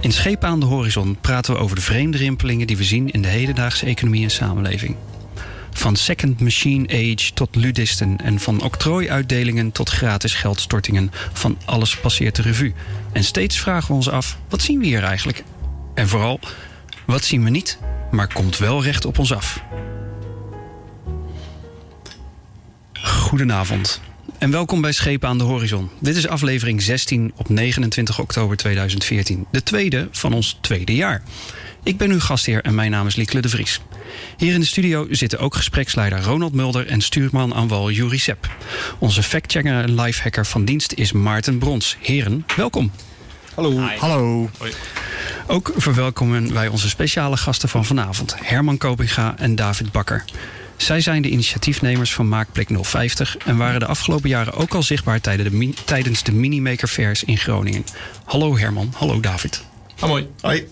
In Schepen aan de Horizon praten we over de vreemde rimpelingen die we zien in de hedendaagse economie en samenleving. Van second machine age tot ludisten en van octrooiuitdelingen tot gratis geldstortingen. Van alles passeert de revue. En steeds vragen we ons af: wat zien we hier eigenlijk? En vooral, wat zien we niet, maar komt wel recht op ons af? Goedenavond en welkom bij Schepen aan de Horizon. Dit is aflevering 16 op 29 oktober 2014, de tweede van ons tweede jaar. Ik ben uw gastheer en mijn naam is Liekle de Vries. Hier in de studio zitten ook gespreksleider Ronald Mulder en stuurman aan wal Juri Sepp. Onze factchecker en lifehacker van dienst is Maarten Brons. Heren, welkom. Hallo. Hallo. Hoi. Ook verwelkomen wij onze speciale gasten van vanavond, Herman Kopinga en David Bakker. Zij zijn de initiatiefnemers van Maakplek 050 en waren de afgelopen jaren ook al zichtbaar tijdens de Minimaker Fairs in Groningen. Hallo Herman, hallo David. Ah, mooi. Hoi.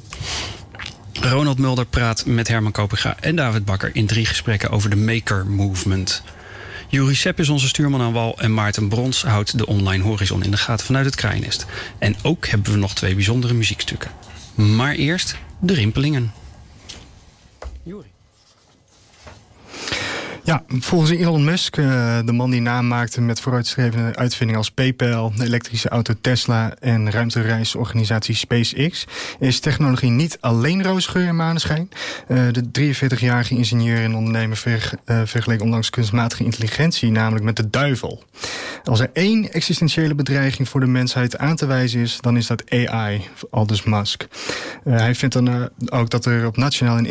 Ronald Mulder praat met Herman Kopega en David Bakker in drie gesprekken over de Maker Movement. Juri Sepp is onze stuurman aan wal en Maarten Brons houdt de online horizon in de gaten vanuit het Krijnest. En ook hebben we nog twee bijzondere muziekstukken. Maar eerst de rimpelingen. Juri. Ja, volgens Elon Musk, uh, de man die naam maakte met vooruitstrevende uitvindingen als PayPal, de elektrische auto Tesla en ruimtereisorganisatie SpaceX, is technologie niet alleen roosgeur en maneschijn. Uh, de 43-jarige ingenieur en ondernemer uh, vergeleek onlangs kunstmatige intelligentie, namelijk met de duivel. Als er één existentiële bedreiging voor de mensheid aan te wijzen is, dan is dat AI, aldus Musk. hij vindt dan ook dat er op nationaal en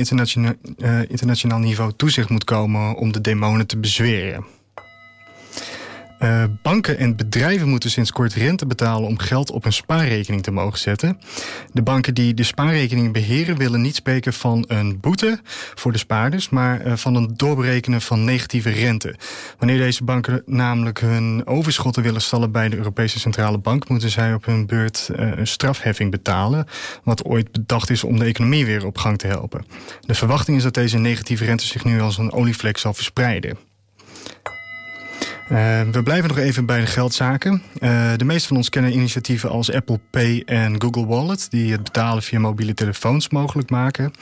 internationaal niveau toezicht moet komen om de demonen te bezweren. Uh, banken en bedrijven moeten sinds kort rente betalen om geld op een spaarrekening te mogen zetten. De banken die de spaarrekening beheren willen niet spreken van een boete voor de spaarders, maar uh, van een doorberekenen van negatieve rente. Wanneer deze banken namelijk hun overschotten willen stallen bij de Europese Centrale Bank, moeten zij op hun beurt uh, een strafheffing betalen, wat ooit bedacht is om de economie weer op gang te helpen. De verwachting is dat deze negatieve rente zich nu als een olievlek zal verspreiden. Uh, we blijven nog even bij de geldzaken. Uh, de meeste van ons kennen initiatieven als Apple Pay en Google Wallet... die het betalen via mobiele telefoons mogelijk maken.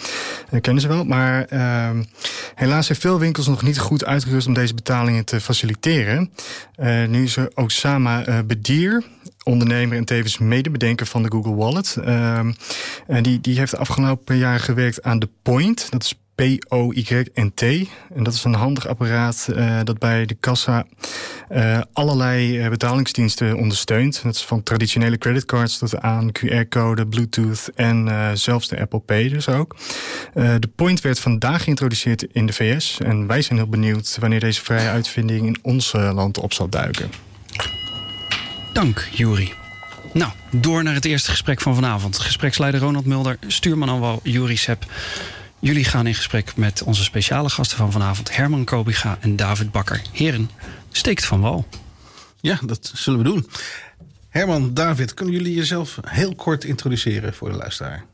Uh, kennen ze wel, maar ehm, helaas zijn veel winkels nog niet goed uitgerust... om deze betalingen te faciliteren. nu is er Osama Bedir ondernemer en tevens medebedenker van de Google Wallet. Ehm, en die, die heeft de afgelopen jaren gewerkt aan de Point. Dat is P-O-Y-N-T. En dat is een handig apparaat uh, dat bij de kassa uh, allerlei uh, betalingsdiensten ondersteunt. Dat is van traditionele creditcards tot aan QR-code, Bluetooth en zelfs de Apple Pay dus ook. de Point werd vandaag geïntroduceerd in de VS. En wij zijn heel benieuwd wanneer deze vrije uitvinding in ons land op zal duiken. Dank, Juri. Nou, door naar het eerste gesprek van vanavond. Gespreksleider Ronald Mulder, stuurman aan wal Juri Sepp. Jullie gaan in gesprek met onze speciale gasten van vanavond, Herman Kobiga en David Bakker. Heren, steekt van wal. Ja, dat zullen we doen. Herman, David, kunnen jullie jezelf heel kort introduceren voor de luisteraar?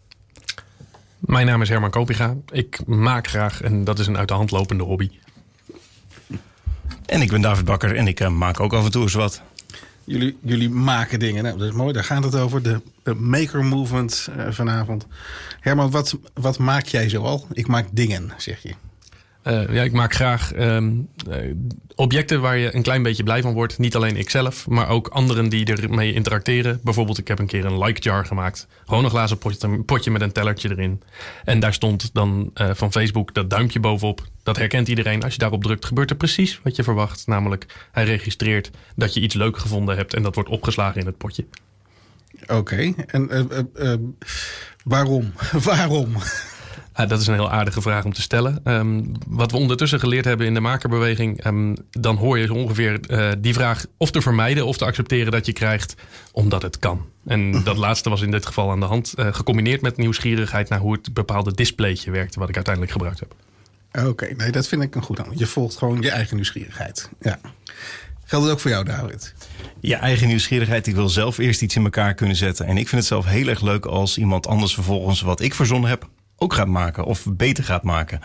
Mijn naam is Herman Kopiga. Ik maak graag en dat is een uit de hand lopende hobby. En ik ben David Bakker en ik uh, maak ook af en toe eens wat. Jullie, jullie maken dingen. Nou, dat is mooi, daar gaat het over. De, maker movement uh, vanavond. Herman, wat, wat maak jij zoal? Ik maak dingen, zeg je. Uh, ja, ik maak graag um, uh, objecten waar je een klein beetje blij van wordt. Niet alleen ikzelf, maar ook anderen die ermee interacteren. Bijvoorbeeld, ik heb een keer een like jar gemaakt. Gewoon een glazen potje, met een tellertje erin. En daar stond dan uh, van Facebook dat duimpje bovenop. Dat herkent iedereen. Als je daarop drukt, gebeurt er precies wat je verwacht. Namelijk, hij registreert dat je iets leuk gevonden hebt en dat wordt opgeslagen in het potje. Oké, en waarom? waarom? Ah, dat is een heel aardige vraag om te stellen. Ehm, wat we ondertussen geleerd hebben in de makerbeweging, ehm, dan hoor je zo ongeveer eh, die vraag of te vermijden of te accepteren dat je krijgt, omdat het kan. En dat laatste was in dit geval aan de hand, uh, gecombineerd met nieuwsgierigheid naar hoe het bepaalde displaytje werkte, wat ik uiteindelijk gebruikt heb. Oké, nee, dat vind ik een goed aan. Je volgt gewoon je eigen nieuwsgierigheid. Ja. Geldt het ook voor jou, David? Je eigen nieuwsgierigheid. Ik wil zelf eerst iets in elkaar kunnen zetten. En ik vind het zelf heel erg leuk als iemand anders vervolgens wat ik verzonnen heb ook gaat maken of beter gaat maken.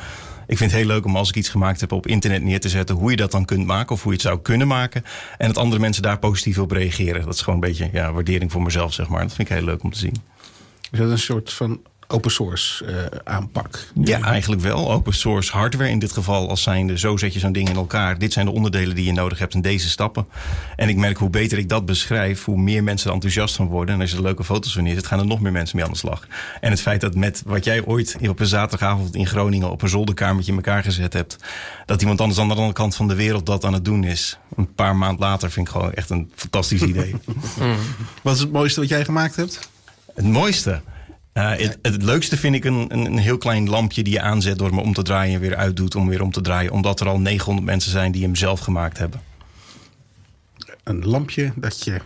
Ik vind het heel leuk om als ik iets gemaakt heb op internet neer te zetten hoe je dat dan kunt maken of hoe je het zou kunnen maken. En dat andere mensen daar positief op reageren. Dat is gewoon een beetje ja, waardering voor mezelf, zeg maar. Dat vind ik heel leuk om te zien. Is dat een soort van open source uh, aanpak. Ja, eigenlijk wel. Open source hardware in dit geval als zijnde. Zo zet je zo'n ding in elkaar. Dit zijn de onderdelen die je nodig hebt in deze stappen. En ik merk hoe beter ik dat beschrijf, hoe meer mensen er enthousiast van worden. En als je er leuke foto's van neerzet, gaan er nog meer mensen mee aan de slag. En het feit dat met wat jij ooit op een zaterdagavond in Groningen op een zolderkamertje in elkaar gezet hebt, dat iemand anders aan de andere kant van de wereld dat aan het doen is. Een paar maanden later vind ik gewoon echt een fantastisch idee. Wat is het mooiste wat jij gemaakt hebt? Het mooiste? Uh, het, het, leukste vind ik een, een, een, heel klein lampje die je aanzet door hem om te draaien en weer uitdoet om weer om te draaien. Omdat er al 900 mensen zijn die hem zelf gemaakt hebben. Een lampje dat je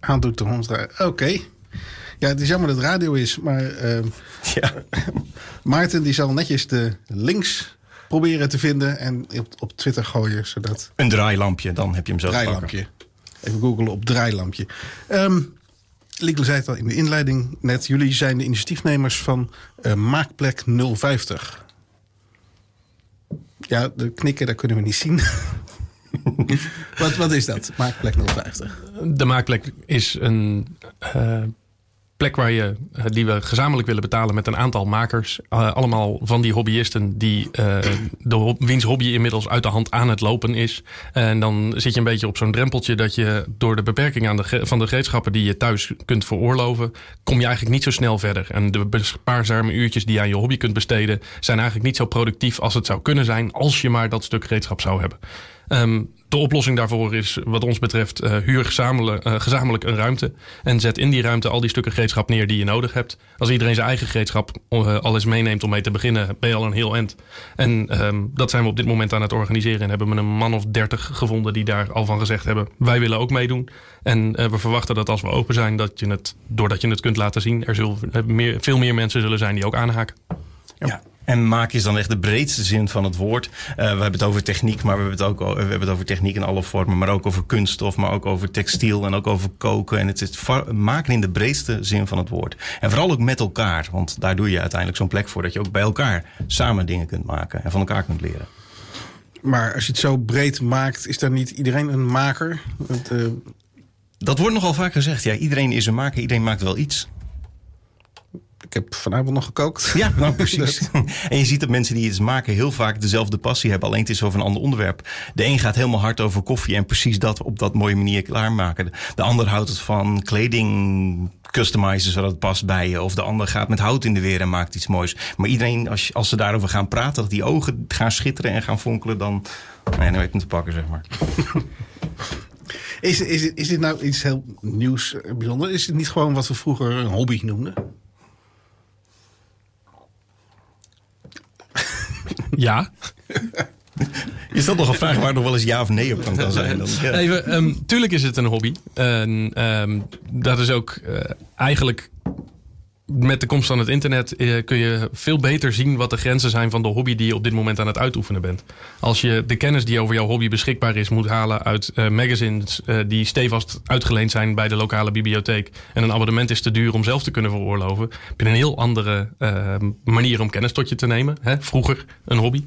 aandoet om te draaien. Oké. Ja, het is jammer dat het radio is, maar uh, ja. Maarten die zal netjes de links proberen te vinden en op, op Twitter gooien. Zodat... Een draailampje, dan heb je hem zelf Draailampje. Even googlen op draailampje. Um, Lieke zei het al in de inleiding net. Jullie zijn de initiatiefnemers van uh, Maakplek 050. Ja, de knikken, dat kunnen we niet zien. wat, wat is dat, Maakplek 050? De Maakplek is een uh, plek waar je, eh, die we gezamenlijk willen betalen met een aantal makers. Uh, allemaal van die hobbyisten die uh, de, wiens hobby inmiddels uit de hand aan het lopen is. En dan zit je een beetje op zo'n drempeltje dat je door de beperking aan de, van de gereedschappen die je thuis kunt veroorloven, kom je eigenlijk niet zo snel verder. En de spaarzame uurtjes die je aan je hobby kunt besteden, zijn eigenlijk niet zo productief als het zou kunnen zijn als je maar dat stuk gereedschap zou hebben. Um, de oplossing daarvoor is, wat ons betreft, uh, huur gezamenlijk, uh, gezamenlijk een ruimte. En zet in die ruimte al die stukken gereedschap neer die je nodig hebt. Als iedereen zijn eigen gereedschap uh, al eens meeneemt om mee te beginnen, ben je al een heel eind. En um, dat zijn we op dit moment aan het organiseren. En hebben we een man of dertig gevonden die daar al van gezegd hebben: wij willen ook meedoen. En we verwachten dat als we open zijn, dat je het, doordat je het kunt laten zien, er zullen meer, veel meer mensen zullen zijn die ook aanhaken. Ja. En maak is dan echt de breedste zin van het woord. Uh, we hebben het over techniek, maar we hebben het ook we hebben het over techniek in alle vormen. Maar ook over kunststof, maar ook over textiel en ook over koken. En het is maken in de breedste zin van het woord. En vooral ook met elkaar. Want daar doe je uiteindelijk zo'n plek voor dat je ook bij elkaar samen dingen kunt maken en van elkaar kunt leren. Maar als je het zo breed maakt, is dan niet iedereen een maker? Want, uh... Dat wordt nogal vaak gezegd. Ja, iedereen is een maker, iedereen maakt wel iets. Ik heb vanavond nog gekookt. Ja, nou precies. en je ziet dat mensen die iets maken heel vaak dezelfde passie hebben. Alleen het is over een ander onderwerp. De een gaat helemaal hard over koffie en precies dat op dat mooie manier klaarmaken. De ander houdt het van kleding customizen zodat het past bij je. Of de ander gaat met hout in de weer en maakt iets moois. Maar iedereen, als, als ze daarover gaan praten, dat die ogen gaan schitteren en gaan fonkelen, dan, nee, dan weet ik hem te pakken, zeg maar. Is, is, is dit nou iets heel nieuws, eh, bijzonder? Is het niet gewoon wat we vroeger een hobby noemden? Ja. Is dat nog een vraag waar nog wel eens ja of nee op kan zijn? Dan, ja. Even, um, tuurlijk is het een hobby. En um, dat is ook uh, eigenlijk met de komst van het internet uh, kun je veel beter zien wat de grenzen zijn van de hobby die je op dit moment aan het uitoefenen bent. Als je de kennis die over jouw hobby beschikbaar is moet halen uit uh, magazines uh, die stevast uitgeleend zijn bij de lokale bibliotheek en een abonnement is te duur om zelf te kunnen veroorloven, heb je een heel andere manier om kennis tot je te nemen. Hè? Vroeger een hobby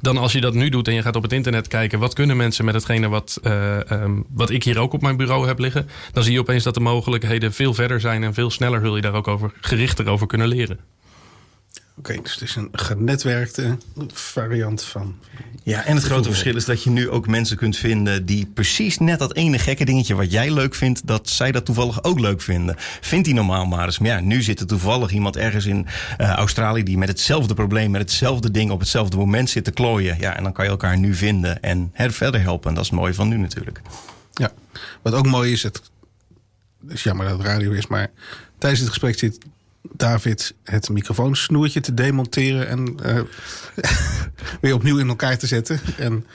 dan als je dat nu doet en je gaat op het internet kijken... wat kunnen mensen met hetgene wat, uh, um, wat ik hier ook op mijn bureau heb liggen... dan zie je opeens dat de mogelijkheden veel verder zijn... en veel sneller zul je daar ook over, gerichter over kunnen leren. Oké, okay, dus het is een genetwerkte variant van. Ja, en het grote verschil is dat je nu ook mensen kunt vinden die precies net dat ene gekke dingetje wat jij leuk vindt, dat zij dat toevallig ook leuk vinden. Vindt die normaal maar eens. Maar ja, nu zit er toevallig iemand ergens in uh, Australië die met hetzelfde probleem, met hetzelfde ding op hetzelfde moment zit te klooien. Ja, en dan kan je elkaar nu vinden en her verder helpen. En dat is het mooie van nu natuurlijk. Ja, wat ook mooi is, het is jammer dat het radio is, maar tijdens het gesprek zit David het microfoonsnoertje te demonteren en uh, weer opnieuw in elkaar te zetten. En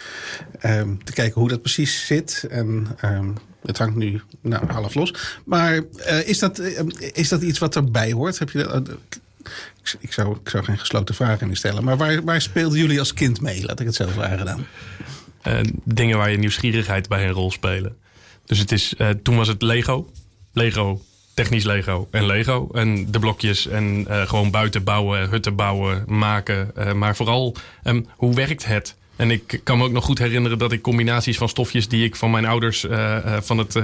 um, te kijken hoe dat precies zit. En um, het hangt nu nou, half los. Maar uh, is, dat, uh, is dat iets wat erbij hoort? Heb je dat, ik, zou, ik zou geen gesloten vragen in stellen. Maar waar, waar speelden jullie als kind mee? Laat ik het zo vragen dan. dingen waar je nieuwsgierigheid bij een rol spelen. Dus het is, toen was het Lego. Lego technisch Lego en Lego. En de blokjes en uh, gewoon buiten bouwen, hutten bouwen, maken. Uh, maar vooral, um, hoe werkt het? En ik kan me ook nog goed herinneren dat ik combinaties van stofjes die ik van mijn ouders uh, van het,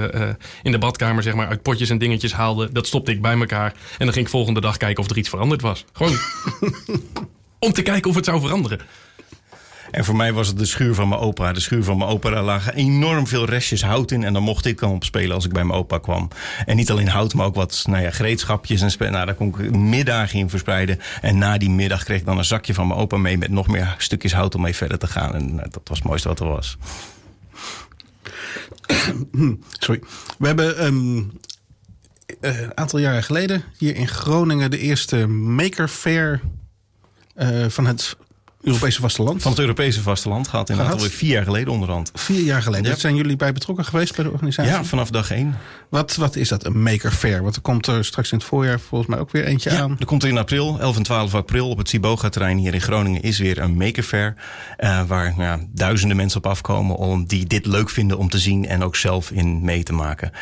in de badkamer zeg maar, uit potjes en dingetjes haalde, dat stopte ik bij elkaar. En dan ging ik volgende dag kijken of er iets veranderd was. Gewoon om te kijken of het zou veranderen. En voor mij was het de schuur van mijn opa. De schuur van mijn opa, daar lagen enorm veel restjes hout in. En dan mocht ik dan op spelen als ik bij mijn opa kwam. En niet alleen hout, maar ook wat nou ja, gereedschapjes. En nou, daar kon ik middagen in verspreiden. En na die middag kreeg ik dan een zakje van mijn opa mee... met nog meer stukjes hout om mee verder te gaan. En nou, dat was het mooiste wat er was. Sorry. We hebben um, een aantal jaren geleden hier in Groningen... de eerste Maker Fair uh, van het Europese vasteland. Van het Europese vasteland gaat inderdaad alweer vier jaar geleden onderhand. Vier jaar geleden. Ja. Zijn jullie bij betrokken geweest bij de organisatie? Ja, vanaf dag één. Wat, wat is dat, een maker fair? Want er komt er straks in het voorjaar volgens mij ook weer eentje ja, aan. Er komt er in april, 11 en 12 april, op het Siboga-terrein hier in Groningen... is weer een maker fair. Uh, waar ja, duizenden mensen op afkomen om die dit leuk vinden om te zien... en ook zelf in mee te maken.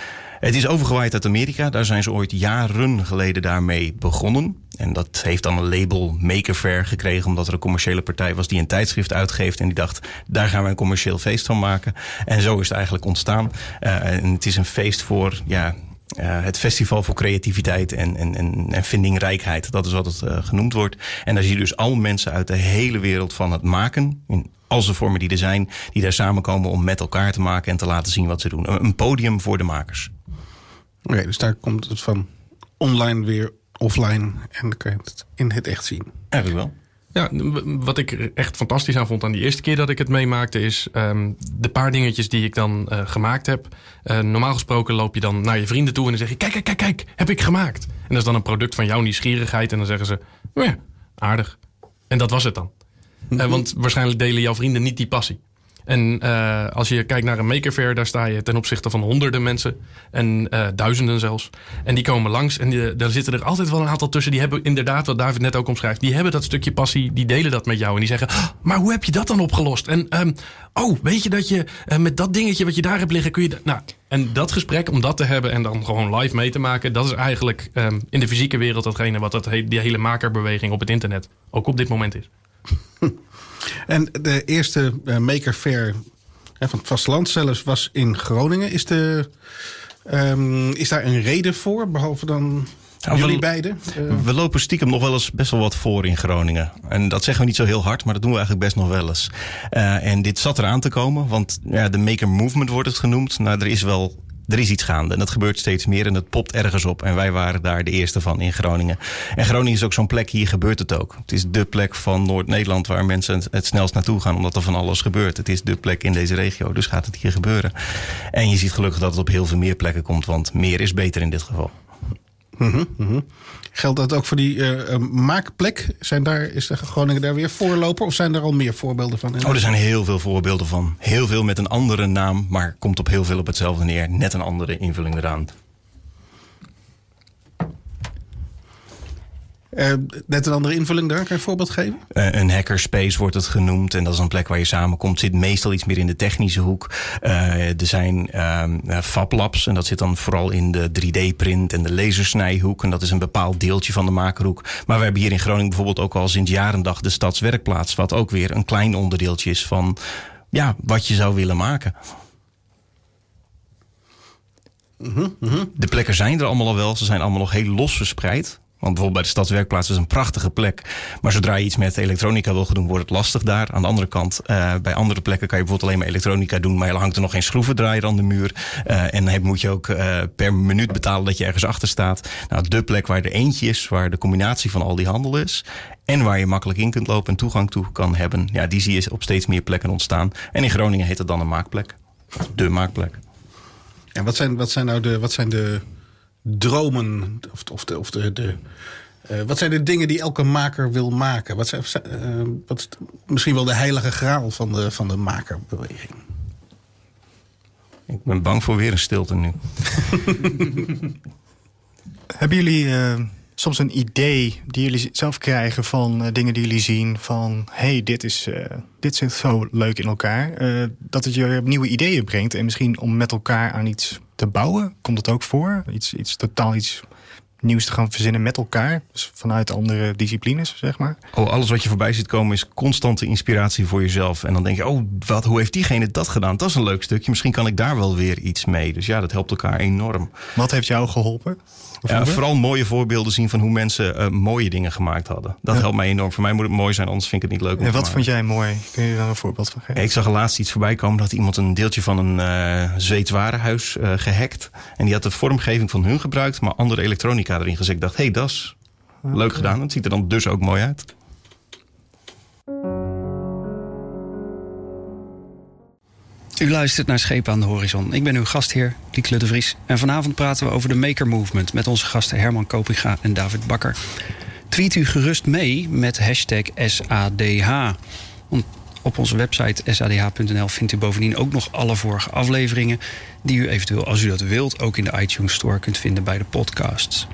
Het is overgewaaid uit Amerika. Daar zijn ze ooit jaren geleden daarmee begonnen. En dat heeft dan een label Maker Fair gekregen... omdat er een commerciële partij was die een tijdschrift uitgeeft... en die dacht, daar gaan we een commercieel feest van maken. En zo is het eigenlijk ontstaan. Uh, en het is een feest voor... Ja, uh, het festival voor creativiteit en, en, en, en vindingrijkheid. Dat is wat het uh, genoemd wordt. En daar zie je dus al mensen uit de hele wereld van het maken... in al de vormen die er zijn, die daar samenkomen om met elkaar te maken... en te laten zien wat ze doen. Een podium voor de makers. Oké, okay, dus daar komt het van online weer offline en dan kan je het in het echt zien. Eigenlijk wel. Ja, wat ik echt fantastisch aan vond aan die eerste keer dat ik het meemaakte, is um, de paar dingetjes die ik dan uh, gemaakt heb. Uh, normaal gesproken loop je dan naar je vrienden toe en dan zeg je: Kijk, kijk, kijk, kijk, heb ik gemaakt. En dat is dan een product van jouw nieuwsgierigheid. En dan zeggen ze: Ja, aardig. En dat was het dan. uh, want waarschijnlijk delen jouw vrienden niet die passie. En uh, als je kijkt naar een maker fair, daar sta je ten opzichte van honderden mensen. En uh, duizenden zelfs. En die komen langs. En die, daar zitten er altijd wel een aantal tussen. Die hebben inderdaad, wat David net ook omschrijft. Die hebben dat stukje passie. Die delen dat met jou. En die zeggen, oh, maar hoe heb je dat dan opgelost? En um, oh, weet je dat je uh, met dat dingetje wat je daar hebt liggen, kun je... Nou, en dat gesprek, om dat te hebben en dan gewoon live mee te maken... dat is eigenlijk um, in de fysieke wereld datgene wat dat, die hele makerbeweging op het internet ook op dit moment is. En de eerste uh, Maker Fair hè, van het vasteland zelfs was in Groningen. Is, de, um, is daar een reden voor, behalve dan nou, jullie we, beiden? Uh, we lopen stiekem nog wel eens best wel wat voor in Groningen. En dat zeggen we niet zo heel hard, maar dat doen we eigenlijk best nog wel eens. Uh, en dit zat eraan te komen, want ja, de Maker Movement wordt het genoemd. Nou, er is wel er is iets gaande. En dat gebeurt steeds meer en het popt ergens op. En wij waren daar de eerste van in Groningen. En Groningen is ook zo'n plek, hier gebeurt het ook. Het is de plek van Noord-Nederland waar mensen het snelst naartoe gaan, omdat er van alles gebeurt. Het is de plek in deze regio, dus gaat het hier gebeuren. En je ziet gelukkig dat het op heel veel meer plekken komt, want meer is beter in dit geval. Mm -hmm, mm -hmm. Geldt dat ook voor die uh, maakplek? Zijn daar, is de Groningen daar weer voorloper? Of zijn er al meer voorbeelden van? Oh, er zijn heel veel voorbeelden van. Heel veel met een andere naam, maar komt op heel veel op hetzelfde neer. Net een andere invulling eraan. Uh, net een andere invulling daar, kan je een voorbeeld geven? Uh, een hackerspace wordt het genoemd. En dat is een plek waar je samenkomt. Zit meestal iets meer in de technische hoek. Uh, er zijn fablabs. En dat zit dan vooral in de 3D-print en de lasersnijhoek. En dat is een bepaald deeltje van de makerhoek. Maar we hebben hier in Groningen bijvoorbeeld ook al sinds jarendag de stadswerkplaats. Wat ook weer een klein onderdeeltje is van ja, wat je zou willen maken. Mm -hmm. De plekken zijn er allemaal al wel. Ze zijn allemaal nog heel los verspreid. Want bijvoorbeeld bij de stadswerkplaats is een prachtige plek. Maar zodra je iets met elektronica wil doen, wordt het lastig daar. Aan de andere kant, uh, bij andere plekken kan je bijvoorbeeld alleen maar elektronica doen. Maar er hangt er nog geen schroevendraaier aan de muur. Uh, en dan moet je ook uh, per minuut betalen dat je ergens achter staat. Nou, de plek waar er eentje is, waar de combinatie van al die handel is. En waar je makkelijk in kunt lopen en toegang toe kan hebben. Ja, die zie je op steeds meer plekken ontstaan. En in Groningen heet het dan een maakplek. De maakplek. En wat zijn, wat zijn nou de, wat zijn de dromen of, of de, of de, de Eh, wat zijn de dingen die elke maker wil maken? Wat, zijn, uh, wat is misschien wel de heilige graal van de, van de makerbeweging? Ik ben bang voor weer een stilte nu. Hebben jullie uh, soms een idee die jullie zelf krijgen van dingen die jullie zien? Van hey, dit, is, dit zit zo leuk in elkaar. dat het je nieuwe ideeën brengt en misschien om met elkaar aan iets te bouwen. Komt het ook voor? Iets, iets totaal iets nieuws te gaan verzinnen met elkaar. Dus vanuit andere disciplines, zeg maar. Oh, alles wat je voorbij ziet komen is constante inspiratie voor jezelf. En dan denk je, oh, wat, hoe heeft diegene dat gedaan? Dat is een leuk stukje. Misschien kan ik daar wel weer iets mee. Dus ja, dat helpt elkaar enorm. Wat heeft jou geholpen? Ja, vooral mooie voorbeelden zien van hoe mensen uh, mooie dingen gemaakt hadden. Dat helpt mij enorm. Voor mij moet het mooi zijn, anders vind ik het niet leuk. Om en wat vond jij mooi? Kun je daar een voorbeeld van geven? Ik zag laatst iets voorbij komen dat iemand een deeltje van een uh, Zweeds warenhuis uh, gehackt. En die had de vormgeving van hun gebruikt, maar andere elektronica erin gezet. Ik dacht, hé, hey, dat is leuk gedaan. Het ziet er dan dus ook mooi uit. U luistert naar Schepen aan de Horizon. Ik ben uw gastheer, Lieke de Vries. En vanavond praten we over de Maker Movement... met onze gasten Herman Kopinga en David Bakker. Tweet u gerust mee met hashtag SADH. Op onze website sadh.nl vindt u bovendien ook nog alle vorige afleveringen... die u eventueel, als u dat wilt, ook in de iTunes Store kunt vinden bij de podcasts.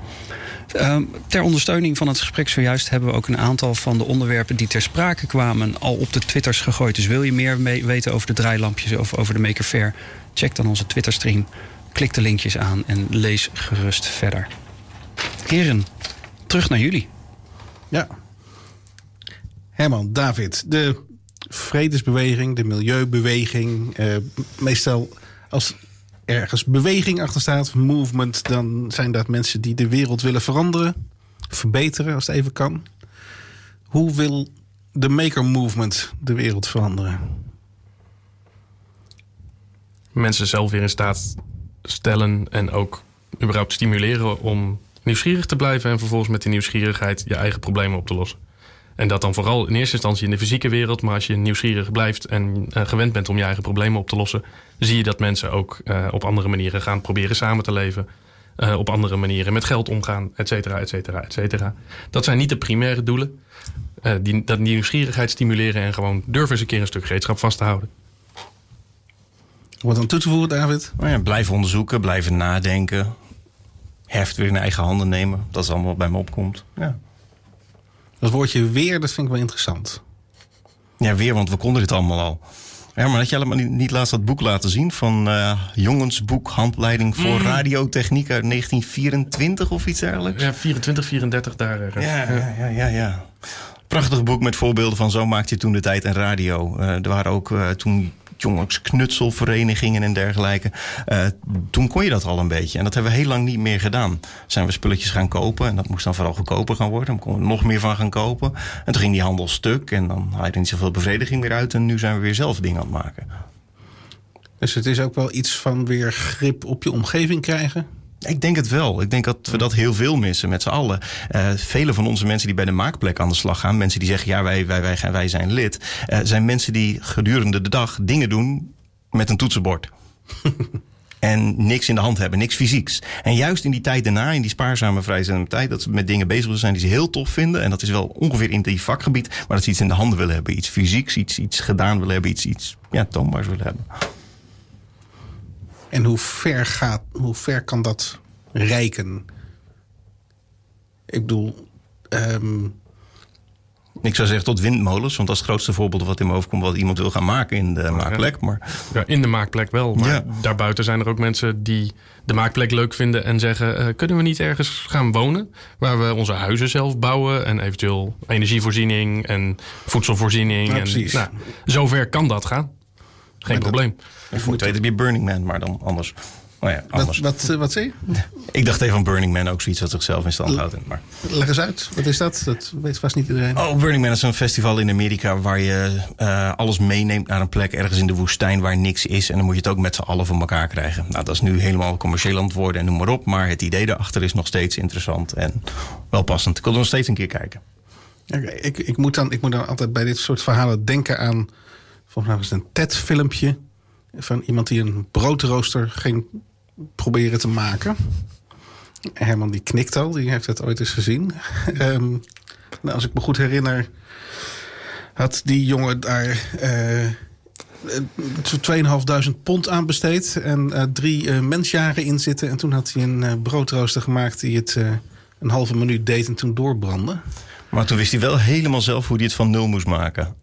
Um, ter ondersteuning van het gesprek zojuist hebben we ook een aantal van de onderwerpen die ter sprake kwamen al op de Twitters gegooid. Dus wil je meer weten over de draailampjes of over de Maker Fair? Check dan onze Twitterstream, klik de linkjes aan en lees gerust verder. Heren, terug naar jullie. Ja. Herman, David, de vredesbeweging, de milieubeweging, uh, meestal als ergens beweging achter staat, movement, dan zijn dat mensen die de wereld willen veranderen, verbeteren als het even kan. Hoe wil de maker movement de wereld veranderen? Mensen zelf weer in staat stellen en ook überhaupt stimuleren om nieuwsgierig te blijven en vervolgens met die nieuwsgierigheid je eigen problemen op te lossen. En dat dan vooral in eerste instantie in de fysieke wereld. Maar als je nieuwsgierig blijft en uh, gewend bent om je eigen problemen op te lossen, zie je dat mensen ook uh, op andere manieren gaan proberen samen te leven. Uh, op andere manieren met geld omgaan, et cetera, et cetera, et cetera. Dat zijn niet de primaire doelen. die, dat nieuwsgierigheid stimuleren en gewoon durven eens een keer een stuk gereedschap vast te houden. Wat aan toe te voegen, David? Oh ja, blijven onderzoeken, blijven nadenken. Heft weer in eigen handen nemen. Dat is allemaal wat bij me opkomt. Ja. Dat woordje weer, dat vind ik wel interessant. Ja, weer, want we konden dit allemaal al. Ja, maar had je allemaal niet laatst dat boek laten zien van uh, jongensboek Handleiding voor mm. Radiotechniek uit 1924 of iets dergelijks? Ja, 24, 34 daar ergens. Ja, ja, ja, ja. ja. Prachtig boek met voorbeelden van zo maakte je toen de tijd een radio. Uh, er waren ook uh, toen jongensknutselverenigingen en dergelijke. Uh, toen kon je dat al een beetje. En dat hebben we heel lang niet meer gedaan. Zijn we spulletjes gaan kopen en dat moest dan vooral goedkoper gaan worden. Dan konden we nog meer van gaan kopen. En toen ging die handel stuk en dan had je er niet zoveel bevrediging meer uit. En nu zijn we weer zelf dingen aan het maken. Dus het is ook wel iets van weer grip op je omgeving krijgen? Ik denk het wel. Ik denk dat we dat heel veel missen met z'n allen. Uh, vele van onze mensen die bij de maakplek aan de slag gaan, mensen die zeggen ja, wij, wij, wij, wij zijn lid, uh, zijn mensen die gedurende de dag dingen doen met een toetsenbord. en niks in de hand hebben, niks fysieks. En juist in die tijd daarna, in die spaarzame vrijzame tijd, dat ze met dingen bezig zijn die ze heel tof vinden. En dat is wel ongeveer in die vakgebied, maar dat ze iets in de handen willen hebben. Iets fysieks, iets, iets gedaan willen hebben, iets, iets ja, toonbaars willen hebben. En hoe ver, gaat, hoe ver kan dat reiken? Ik bedoel. Um... Ik zou zeggen tot windmolens, want dat is het grootste voorbeeld wat in mijn hoofd komt wat iemand wil gaan maken in de maakplek. Maar... Ja, in de maakplek wel. Maar ja. daarbuiten zijn er ook mensen die de maakplek leuk vinden en zeggen: uh, kunnen we niet ergens gaan wonen waar we onze huizen zelf bouwen en eventueel energievoorziening en voedselvoorziening. Ja, en, nou, zover kan dat gaan. Geen probleem. Ik vond het weer Burning Man, maar dan anders. Oh ja, anders. Wat, wat, wat zie je? Ik dacht even van Burning Man, ook zoiets dat zichzelf in stand houdt. Maar... Leg eens uit, wat is dat? Dat weet vast niet iedereen. Oh, Burning Man is een festival in Amerika waar je uh, alles meeneemt naar een plek ergens in de woestijn waar niks is. En dan moet je het ook met z'n allen voor elkaar krijgen. Nou, dat is nu helemaal commercieel aan het worden en noem maar op. Maar het idee daarachter is nog steeds interessant en wel passend. Ik wil er nog steeds een keer kijken. Okay, ik, ik, moet dan, ik moet dan altijd bij dit soort verhalen denken aan... Volgens mij was het een TED-filmpje van iemand die een broodrooster ging proberen te maken. Herman die knikt al, die heeft het ooit eens gezien. Ehm, nou, als ik me goed herinner, had die jongen daar uh, 2.500 pond aan besteed en uh, drie uh, mensjaren in zitten. En toen had hij een broodrooster gemaakt die het een halve minuut deed en toen doorbrandde. Maar toen wist hij wel helemaal zelf hoe hij het van nul moest maken.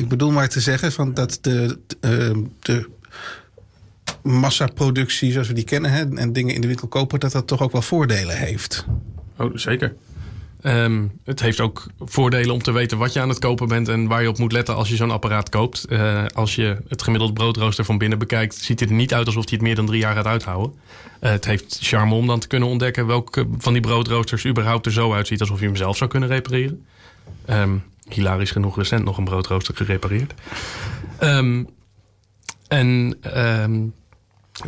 Ik bedoel maar te zeggen van dat de, de, de massaproductie zoals we die kennen hè, en dingen in de winkel kopen, dat dat toch ook wel voordelen heeft. Oh, zeker. Um, het heeft ook voordelen om te weten wat je aan het kopen bent en waar je op moet letten als je zo'n apparaat koopt. Uh, als je het gemiddeld broodrooster van binnen bekijkt, ziet het niet uit alsof hij het meer dan drie jaar gaat uithouden. Uh, het heeft charme om dan te kunnen ontdekken welke van die broodroosters überhaupt er zo uitziet alsof je hem zelf zou kunnen repareren. Um, hilarisch genoeg recent nog een broodrooster gerepareerd. Um, en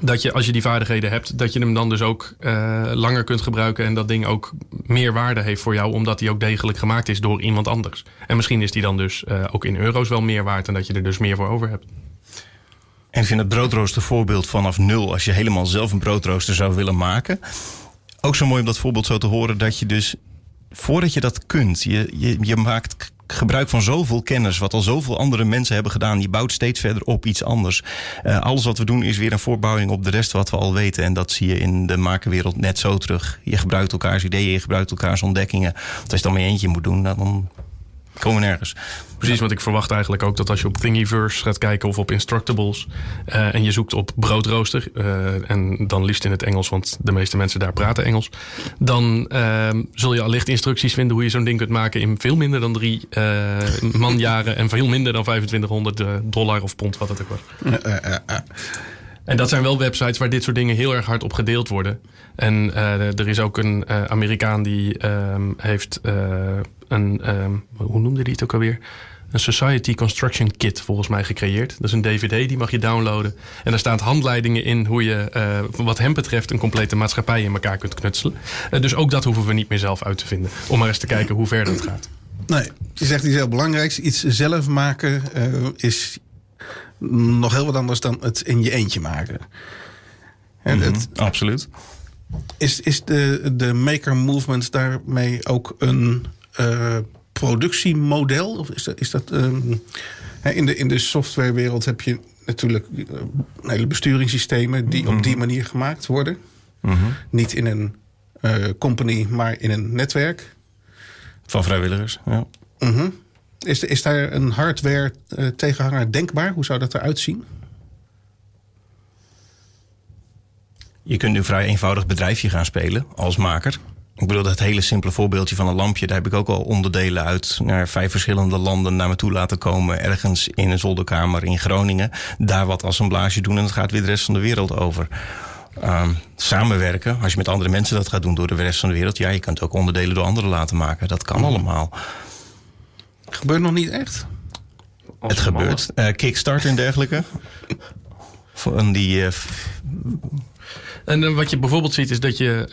dat je als je die vaardigheden hebt, dat je hem dan dus ook uh, langer kunt gebruiken en dat ding ook meer waarde heeft voor jou, omdat hij ook degelijk gemaakt is door iemand anders. En misschien is die dan dus uh, ook in euro's wel meer waard en dat je er dus meer voor over hebt. En ik vind het broodrooster voorbeeld vanaf nul, als je helemaal zelf een broodrooster zou willen maken. Ook zo mooi om dat voorbeeld zo te horen dat je dus voordat je dat kunt, je, je maakt gebruik van zoveel kennis, wat al zoveel andere mensen hebben gedaan. Je bouwt steeds verder op iets anders. Uh, alles wat we doen is weer een voorbouwing op de rest wat we al weten. En dat zie je in de makenwereld net zo terug. Je gebruikt elkaars ideeën, je gebruikt elkaars ontdekkingen. Als je dan maar eentje moet doen, dan komen we nergens. Precies, want ik verwacht eigenlijk ook dat als je op Thingiverse gaat kijken of op Instructables uh, en je zoekt op broodrooster, uh, en dan liefst in het Engels, want de meeste mensen daar praten Engels, dan uh, zul je allicht instructies vinden hoe je zo'n ding kunt maken in veel minder dan drie manjaren en veel minder dan 2500 dollar of pond, wat het ook was. En dat zijn wel websites waar dit soort dingen heel erg hard op gedeeld worden. En uh, er is ook een uh, Amerikaan die um, heeft uh, een, um, hoe noemde die het ook alweer? Een Society Construction Kit volgens mij gecreëerd. Dat is een DVD, die mag je downloaden. En daar staan handleidingen in hoe je, wat hem betreft, een complete maatschappij in elkaar kunt knutselen. dus ook dat hoeven we niet meer zelf uit te vinden. Om maar eens te kijken hoe ver dat gaat. Nee, je zegt iets heel belangrijks. Iets zelf maken is nog heel wat anders dan het in je eentje maken. En mm -hmm, het, absoluut. Is, is de, de maker movement daarmee ook een uh, productiemodel? Of is dat, is dat um, in, de, in de softwarewereld heb je natuurlijk uh, hele besturingssystemen die mm -hmm. op die manier gemaakt worden. Mm -hmm. Niet in een uh, company, maar in een netwerk. Van vrijwilligers, ja. Is, is daar een hardware uh, tegenhanger denkbaar? Hoe zou dat eruit zien? Je kunt nu een vrij eenvoudig bedrijfje gaan spelen als maker. Ik bedoel, dat hele simpele voorbeeldje van een lampje, daar heb ik ook al onderdelen uit naar vijf verschillende landen naar me toe laten komen. Ergens in een zolderkamer in Groningen. Daar wat assemblage doen en het gaat weer de rest van de wereld over. Um, samenwerken, als je met andere mensen dat gaat doen door de rest van de wereld. Ja, je kunt ook onderdelen door anderen laten maken. Dat kan allemaal. Gebeurt nog niet echt? Als het gebeurt. Uh, Kickstarter en dergelijke. Van die. Uh, en uh, wat je bijvoorbeeld ziet is dat je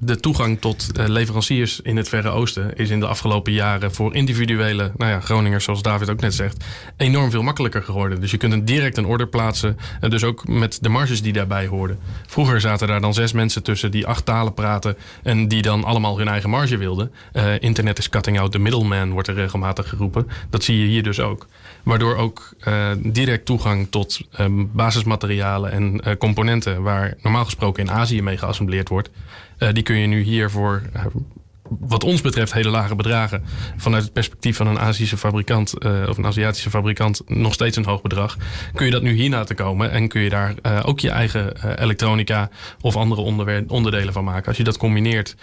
de toegang tot uh, leveranciers in het Verre Oosten is in de afgelopen jaren voor individuele nou ja, Groningers, zoals David ook net zegt, enorm veel makkelijker geworden. Dus je kunt direct een order plaatsen. En dus ook met de marges die daarbij hoorden. Vroeger zaten daar dan zes mensen tussen die acht talen praten en die dan allemaal hun eigen marge wilden. Uh, internet is cutting out the middleman, wordt er regelmatig geroepen. Dat zie je hier dus ook. Waardoor ook direct toegang tot um, basismaterialen en componenten, waar normaal gesproken in Azië mee geassembleerd wordt, die kun je nu hier voor, wat ons betreft, hele lage bedragen. Vanuit het perspectief van een Azische fabrikant of een Aziatische fabrikant nog steeds een hoog bedrag. Kun je dat nu hier te komen en kun je daar ook je eigen elektronica of andere onderdelen van maken. Als je dat combineert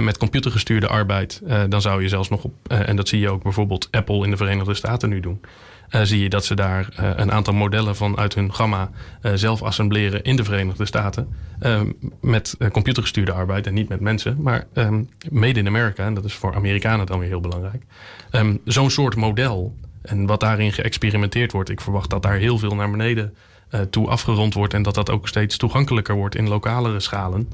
met computergestuurde arbeid, dan zou je zelfs nog op, en dat zie je ook bijvoorbeeld Apple in de Verenigde Staten nu doen. Uh, zie je dat ze daar uh, een aantal modellen van uit hun gamma uh, zelf assembleren in de Verenigde Staten. met computergestuurde arbeid en niet met mensen, maar um, made in America. En dat is voor Amerikanen dan weer heel belangrijk. Um, Zo'n soort model en wat daarin geëxperimenteerd wordt. Ik verwacht dat daar heel veel naar beneden toe afgerond wordt en dat dat ook steeds toegankelijker wordt in lokalere schalen.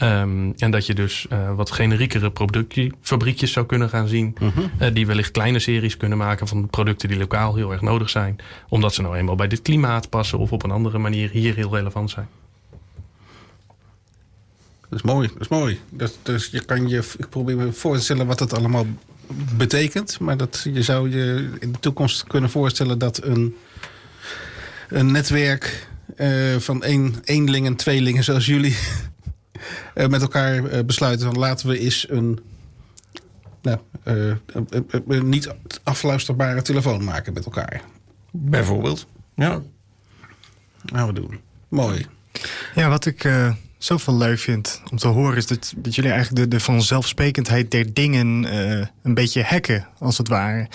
Um, en dat je dus uh, wat generiekere productiefabriekjes zou kunnen gaan zien. Uh -huh. uh, die wellicht kleine series kunnen maken van producten die lokaal heel erg nodig zijn. Omdat ze nou eenmaal bij dit klimaat passen of op een andere manier hier heel relevant zijn. dat is mooi. Dat is mooi. Dat, dus je kan je, ik probeer me voor te stellen wat het allemaal betekent. Maar dat je zou je in de toekomst kunnen voorstellen dat een, een netwerk uh, van één, eenlingen, tweelingen zoals jullie uh, met elkaar uh, besluiten van laten we eens een nou, niet afluisterbare telefoon maken met elkaar. Bijvoorbeeld. Ja. Gaan we doen. Mooi. Ja, wat ik zoveel leuk vind om te horen... is dat, dat jullie eigenlijk de, de vanzelfsprekendheid der dingen uh, een beetje hacken, als het ware.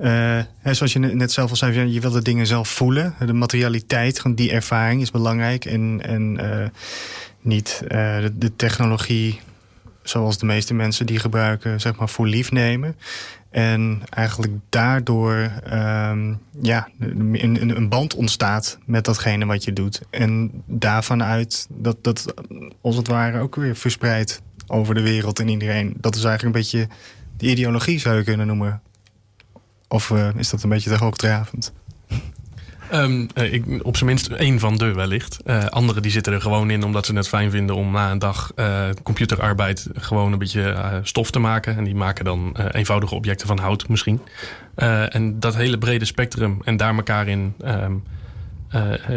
Uh, hè, zoals je net zelf al zei, je wil de dingen zelf voelen. De materialiteit, die ervaring is belangrijk. En, en uh, niet de, de, technologie zoals de meeste mensen die gebruiken, zeg maar, voor lief nemen. En eigenlijk daardoor um, ja, een, een, band ontstaat met datgene wat je doet. En daarvan uit dat dat als het ware ook weer verspreidt over de wereld en iedereen. Dat is eigenlijk een beetje de ideologie zou je kunnen noemen. Of uh, is dat een beetje te hoogdravend? Um, ik, op zijn minst één van de wellicht. Uh, anderen die zitten er gewoon in omdat ze het fijn vinden om na een dag uh, computerarbeid gewoon een beetje stof te maken. En die maken dan eenvoudige objecten van hout misschien. en dat hele brede spectrum en daar elkaar in um,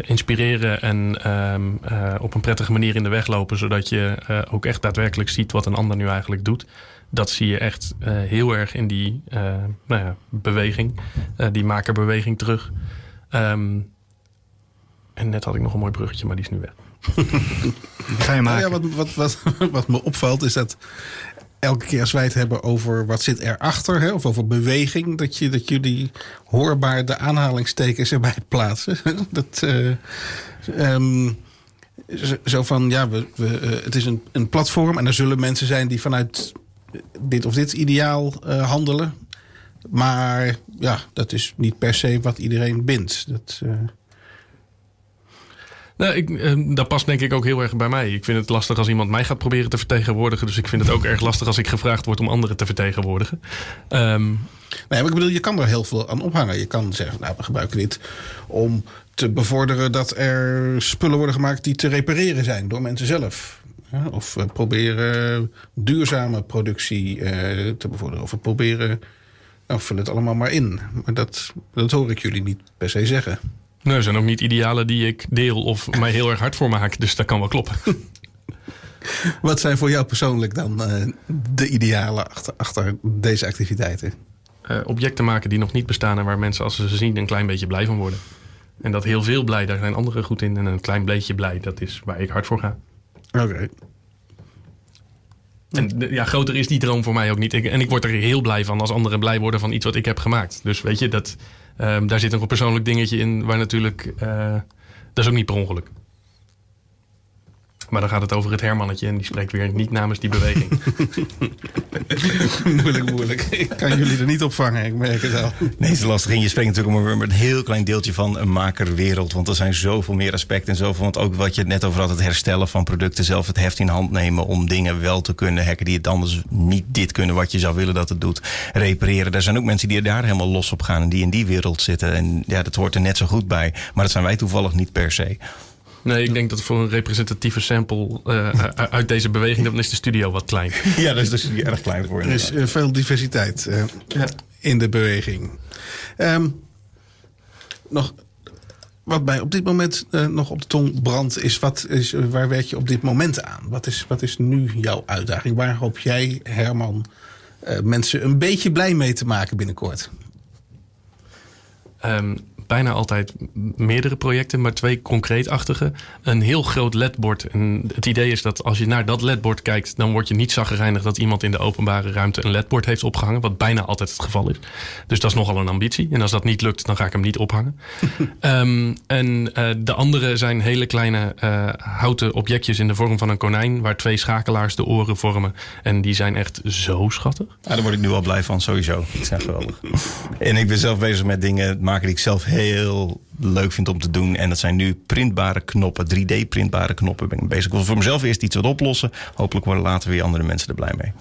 inspireren en um, op een prettige manier in de weg lopen. Zodat je ook echt daadwerkelijk ziet wat een ander nu eigenlijk doet. Dat zie je echt heel erg in die nou ja, beweging, die makerbeweging terug. Um, en net had ik nog een mooi bruggetje, maar die is nu weg. Ga je maken. Nou ja, wat, wat, wat, wat me opvalt is dat elke keer als wij het hebben over wat zit erachter, hè, of over beweging, dat, je, dat jullie hoorbaar de aanhalingstekens erbij plaatsen. dat, uh, um, zo van, ja, we, we, uh, het is een, een platform en er zullen mensen zijn die vanuit dit of dit ideaal uh, handelen. Maar ja, dat is niet per se wat iedereen bindt. Dat, uh... Nou, ik, uh, dat past denk ik ook heel erg bij mij. Ik vind het lastig als iemand mij gaat proberen te vertegenwoordigen. Dus ik vind het ook erg lastig als ik gevraagd word om anderen te vertegenwoordigen. Um... Nee, maar ik bedoel, je kan er heel veel aan ophangen. Je kan zeggen, nou, we gebruiken dit om te bevorderen dat er spullen worden gemaakt die te repareren zijn door mensen zelf. Of we proberen duurzame productie uh, te bevorderen. Of we proberen nou, vul het allemaal maar in. Maar dat, dat hoor ik jullie niet per se zeggen. Nee, er zijn ook niet idealen die ik deel of mij heel erg hard voor maak. Dus dat kan wel kloppen. Wat zijn voor jou persoonlijk dan uh, de idealen achter, achter deze activiteiten? Uh, objecten maken die nog niet bestaan en waar mensen als ze ze zien een klein beetje blij van worden. En dat heel veel blij, daar zijn anderen goed in. En een klein beetje blij, dat is waar ik hard voor ga. Oké. Okay. En ja, groter is die droom voor mij ook niet. en ik word er heel blij van als anderen blij worden van iets wat ik heb gemaakt. Dus weet je, dat, um, daar zit nog een persoonlijk dingetje in waar natuurlijk... Uh, dat is ook niet per ongeluk. Maar dan gaat het over het Hermannetje en die spreekt weer niet namens die beweging. moeilijk, moeilijk. Ik kan jullie er niet op vangen, ik merk het al. Nee, het is lastig. En je spreekt natuurlijk om een heel klein deeltje van een makerwereld. Want er zijn zoveel meer aspecten en zoveel. Want ook wat je net over had, het herstellen van producten, zelf het heft in hand nemen om dingen wel te kunnen hacken die het anders niet dit kunnen wat je zou willen dat het doet. Repareren. Er zijn ook mensen die er daar helemaal los op gaan en die in die wereld zitten. En ja, dat hoort er net zo goed bij. Maar dat zijn wij toevallig niet per se. Nee, ik denk dat voor een representatieve sample uh, uit deze beweging... dan is de studio wat klein. Ja, dat is de studio erg klein voor. Er is uh, veel diversiteit uh, ja. in de beweging. Um, nog wat mij op dit moment nog op de tong brandt... is, wat is waar werk je op dit moment aan? Wat is, wat is nu jouw uitdaging? Waar hoop jij, Herman, mensen een beetje blij mee te maken binnenkort? Um, bijna altijd meerdere projecten, maar twee concreetachtige. Een heel groot ledbord. En het idee is dat als je naar dat ledbord kijkt, dan word je niet zaggerijnig dat iemand in de openbare ruimte een ledbord heeft opgehangen, wat bijna altijd het geval is. Dus dat is nogal een ambitie. En als dat niet lukt, dan ga ik hem niet ophangen. um, en uh, de andere zijn hele kleine uh, houten objectjes in de vorm van een konijn, waar twee schakelaars de oren vormen. En die zijn echt zo schattig. Ja, daar word ik nu al blij van, sowieso. Ik zijn geweldig. en ik ben zelf bezig met dingen maken die ik zelf heel heel leuk vind om te doen. En dat zijn nu printbare knoppen, 3D-printbare knoppen. Ben ik bezig. Ik wil voor mezelf eerst iets wat oplossen. Hopelijk worden later weer andere mensen er blij mee.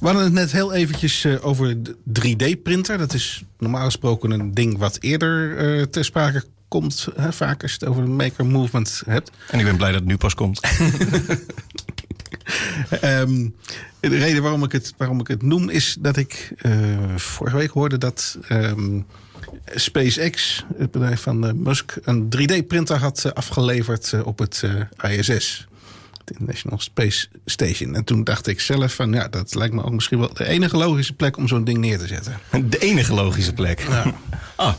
We hadden het net heel eventjes uh, over de 3D-printer. Dat is normaal gesproken een ding wat eerder uh, ter sprake komt. Hè, vaak als je het over de maker movement hebt. En ik ben blij dat het nu pas komt. Ehm, de reden waarom ik het, waarom ik het noem is dat ik eh, vorige week hoorde dat ehm, SpaceX, het bedrijf van eh, Musk, een 3D-printer had eh, afgeleverd op het ISS. Het International Space Station. En toen dacht ik zelf van ja, dat lijkt me ook misschien wel de enige logische plek om zo'n ding neer te zetten. De enige logische plek. Ah,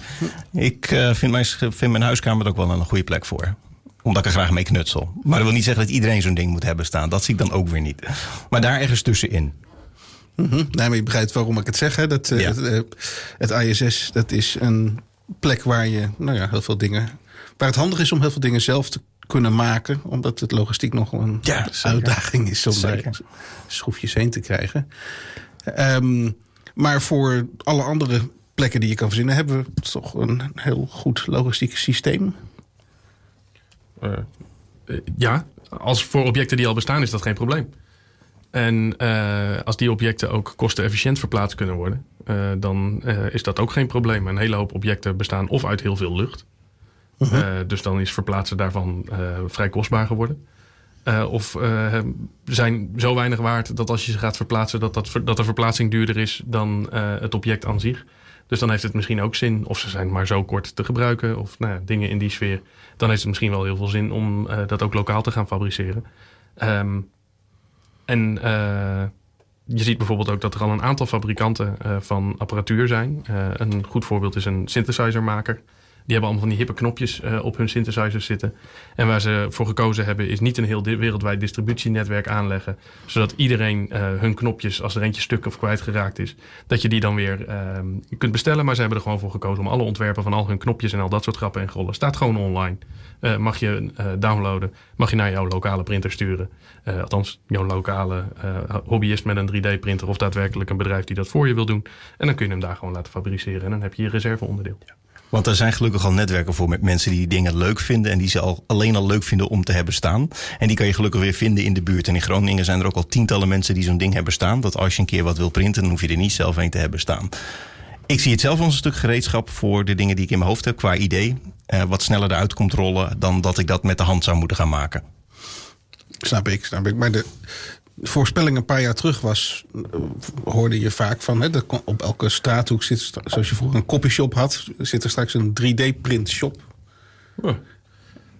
ik vind, mijn, vind mijn huiskamer er ook wel een goede plek voor. Omdat ik er graag mee knutsel. Maar dat wil niet zeggen dat iedereen zo'n ding moet hebben staan. Dat zie ik dan ook weer niet. Maar daar ergens tussenin. Mhm. Nee, maar je begrijpt waarom ik het zeg. Hè? Dat, eh, Ja. het, eh, het ISS, dat is een plek waar je nou ja, heel veel dingen. Waar het handig is om heel veel dingen zelf te kunnen maken. Omdat het logistiek nog een Ja, uitdaging is om daar schroefjes heen te krijgen. Ehm, maar voor alle andere plekken die je kan verzinnen, hebben we toch een heel goed logistiek systeem. Eh, ja, als voor objecten die al bestaan is dat geen probleem. En eh, als die objecten ook kostenefficiënt verplaatst kunnen worden, eh, dan is dat ook geen probleem. Een hele hoop objecten bestaan of uit heel veel lucht. Eh, dus dan is verplaatsen daarvan vrij kostbaar geworden. Of zijn zo weinig waard dat als je ze gaat verplaatsen, dat, dat, dat de verplaatsing duurder is dan het object aan zich. Dus dan heeft het misschien ook zin, of ze zijn maar zo kort te gebruiken, of nou, dingen in die sfeer. Dan heeft het misschien wel heel veel zin om eh, dat ook lokaal te gaan fabriceren. Ehm, en eh, je ziet bijvoorbeeld ook dat er al een aantal fabrikanten eh, van apparatuur zijn. Een goed voorbeeld is een synthesizermaker. Die hebben allemaal van die hippe knopjes eh, op hun synthesizers zitten. En waar ze voor gekozen hebben is niet een heel wereldwijd distributienetwerk aanleggen. Zodat iedereen eh, hun knopjes, als er eentje stuk of kwijtgeraakt is, dat je die dan weer ehm, kunt bestellen. Maar ze hebben er gewoon voor gekozen om alle ontwerpen van al hun knopjes en al dat soort grappen en grollen. Staat gewoon online. Eh, mag je downloaden. Mag je naar jouw lokale printer sturen. Althans, jouw lokale hobbyist met een 3D-printer of daadwerkelijk een bedrijf die dat voor je wil doen. En dan kun je hem daar gewoon laten fabriceren. En dan heb je je reserveonderdeel. Want er zijn gelukkig al netwerken voor met mensen die dingen leuk vinden. En die ze al, alleen al leuk vinden om te hebben staan. En die kan je gelukkig weer vinden in de buurt. En in Groningen zijn er ook al tientallen mensen die zo'n ding hebben staan. Dat als je een keer wat wil printen, dan hoef je er niet zelf een te hebben staan. Ik zie het zelf als een stuk gereedschap voor de dingen die ik in mijn hoofd heb qua idee. eh, wat sneller eruit komt rollen dan dat ik dat met de hand zou moeten gaan maken. Snap ik, snap ik. Maar de voorspelling een paar jaar terug was, eh, hoorde je vaak van, hè, dat op elke straathoek zit, zoals je vroeger een copyshop had, zit er straks een 3D-print shop.